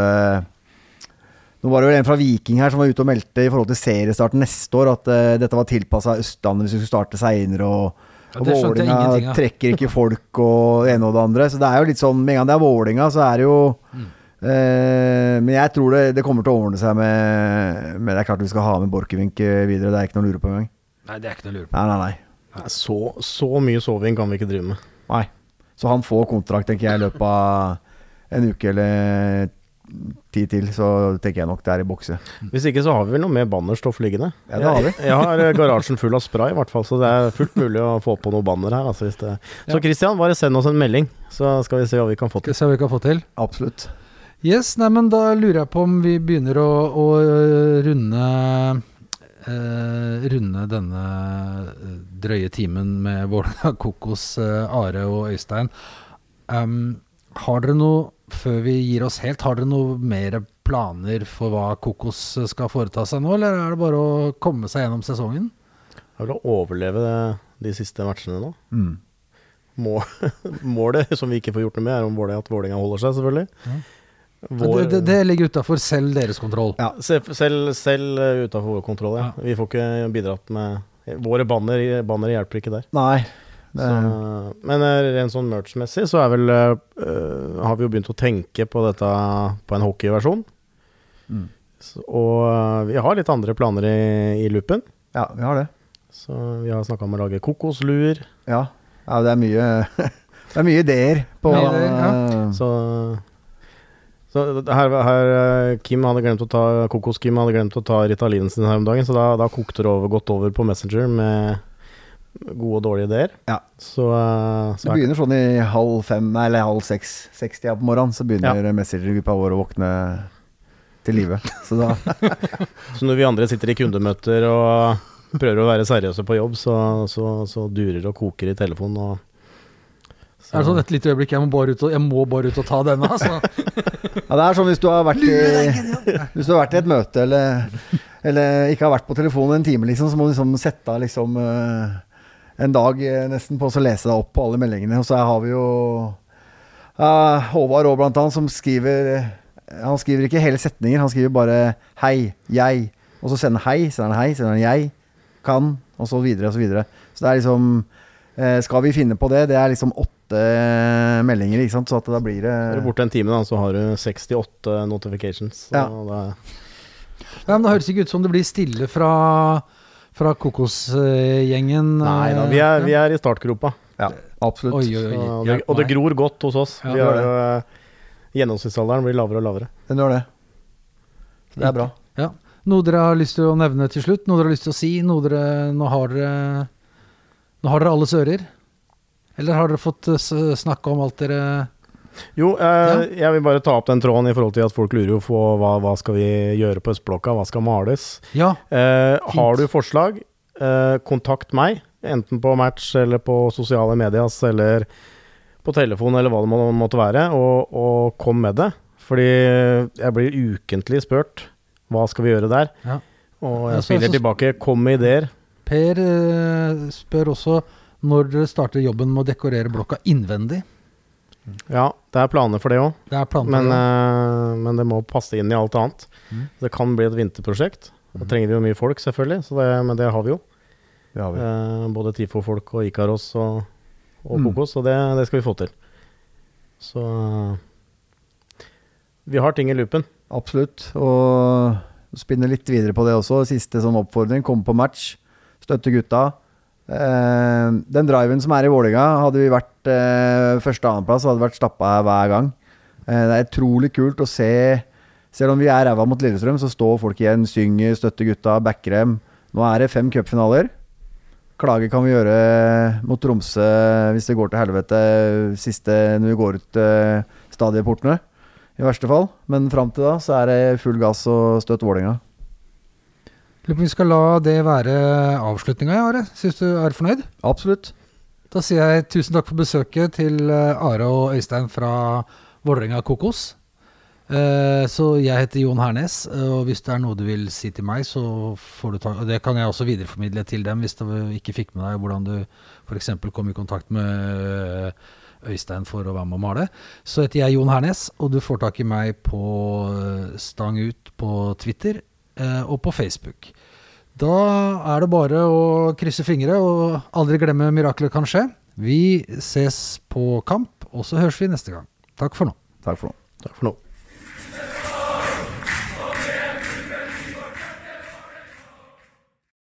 Nå var det vel en fra Viking her som var ute og meldte i forhold til seriestart neste år, at uh, dette var tilpassa Østlandet hvis vi skulle starte seinere. og Ja, og Vålinga trekker ikke folk og det ene og det andre. Så det er jo litt sånn Med en gang det er Vålinga, så er det jo Mm. uh, Men jeg tror det, det kommer til å ordne seg med, med Det er klart vi skal ha med Borchgrevink eh, videre, det er ikke noe å lure på engang. Nei, det er ikke noe å lure på. Nei, nei, nei, Så, så mye soving kan vi ikke drive med. nei. Så han får kontrakt, tenker jeg, i løpet av en uke eller ti til. Så tenker jeg nok det er i bokse. Hvis ikke så har vi vel noe mer bannerstoff liggende. Ja, det har vi. Jeg, har eh, garasjen full av spray, i hvert fall, så det er fullt mulig å få på noe banner her. Altså, hvis det. Så. Christian, bare send oss en melding, så skal vi se hva vi kan få Skal til. vi se hva vi kan få til. Absolutt. Yes, nei, men da lurer jeg på om vi begynner å, å øh, runde øh, Runde denne øh, drøye timen med Vålerenga Kokos, øh, Are og Øystein. Um, har dere noe, før vi gir oss helt, har dere noe mer planer for hva Kokos skal foreta seg nå, eller er det bare å komme seg gjennom sesongen? Jeg vil overleve de siste matchene nå. Mm. Målet som vi ikke får gjort noe med, er om at Vålerenga holder seg, selvfølgelig. Vår, det, det, det ligger utafor selv deres kontroll. Ja. selv, selv selv uh, utafor vår kontroll, ja. Ja. Vi får ikke bidratt med Våre banner, banner hjelper ikke der. Nei. Det, Så, men eh, rent sånn merch-messig så er vel eh, Har vi jo begynt å tenke på dette på en hockeyversjon. Mm. Så, og eh, vi har litt andre planer i, i loopen. ja, vi har det. Så vi har snakka om å lage kokosluer. Ja. ja, det er mye Det er mye ideer på ja, ideer, ja. Så, så her, her Kim hadde glemt å ta Kokos-Kim hadde glemt å ta Ritalinen sin her om dagen, så da, da kokte det over, godt over på Messenger med, gode og dårlige ideer. Ja. Så, eh, så Du begynner sånn i halv fem, nei, eller halv seks, sekstida på morgenen, så begynner Messenger-gruppa vår å våkne til live. Så da så når vi andre sitter i kundemøter og prøver å være seriøse på jobb, så, så, så durer og koker i telefonen. Og, så, Er det sånn et lite øyeblikk, jeg må bare ut og, jeg må bare ut og ta denne, altså. Ja, det er sånn hvis du har vært i, hvis du har vært i et møte eller, eller ikke har vært på telefonen en time, liksom, så må du liksom sette av liksom, eh, en dag eh, nesten på å lese deg opp på alle meldingene. Og så har vi jo uh, Håvard òg, blant annet, som skriver eh, Han skriver ikke hele setninger, han skriver bare 'hei, jeg', og så sender han 'hei', sender han 'hei', sender han 'jeg', 'kan', og så videre og så videre. Så det er liksom uh, Skal vi finne på det? Det er liksom åtte meldinger, ikke sant, så at da blir det er du borte en time, da, så har du 68 notifications. Så Ja. det, Ja, men Det høres ikke ut som det blir stille fra, fra Kokosgjengen. nei da, vi er, vi er i startgropa. Ja, absolutt. Oi, oi, oi. Og det, og det gror godt hos oss. Ja, vi har jo eh, Gjennomsnittsalderen blir lavere og lavere. Den gjør det. Det er bra. Ja. Noe dere har lyst til å nevne til slutt? Noe dere har lyst til å si? Noe dere, nå, har dere, nå har dere alles ører? Eller har dere fått eh, snakke om alt dere Jo, eh, jeg vil bare ta opp den tråden i forhold til at folk lurer jo på hva, hva skal vi gjøre på Østblokka, hva skal males. Ja, Eh, har du forslag, eh, kontakt meg, enten på Match eller på sosiale medias eller på telefon eller hva det må, måtte være, og, og kom med det. Fordi jeg blir ukentlig spurt hva skal vi gjøre der, Ja. og jeg spiller tilbake. Kom med ideer. Per eh, spør også når dere starter jobben med å dekorere blokka innvendig. Ja, det er planer for det òg. Men, uh, men det må passe inn i alt annet. Mm. Det kan bli et vinterprosjekt. Da trenger vi jo mye folk, selvfølgelig, så det, men det har vi jo. Har vi. Uh, både Tifo-folk og Ikaros og, og Mm. Kokos, så det, det skal vi få til. Så vi har ting i loopen. Absolutt. Og spinne litt videre på det også. Siste sånn oppfordring. Komme på match. Støtte gutta. Eh, den driven som er i Vålerenga, hadde vi vært eh, første- og annenplass, hadde vært stappa hver gang. Eh, det er utrolig kult å se Selv om vi er ræva mot Lillestrøm, så står folk igjen, synger, støtter gutta, backer dem. Nå er det fem cupfinaler. Klage kan vi gjøre mot Tromsø hvis det går til helvete siste når vi går ut stadieportene, i verste fall. Men fram til da så er det full gass og støtt Vålerenga. Lurer på om vi skal la det være avslutninga, Are. Syns du er fornøyd? Absolutt. Da sier jeg tusen takk for besøket til eh, Are og Øystein fra Vålerenga Kokos. Eh, Så jeg heter Jon Hernes, eh, og hvis det er noe du vil si til meg, så får du ta og Det kan jeg også videreformidle til dem, hvis du ikke fikk med deg hvordan du f.eks. kom i kontakt med Øystein for å være med å male. Så heter jeg Jon Hernes, og du får tak i meg på Stang ut på Twitter og på Facebook. Da er det bare å krysse fingre og aldri glemme mirakler kan skje. Vi ses på kamp, og så høres vi neste gang. Takk for nå. Takk for nå. Takk for nå.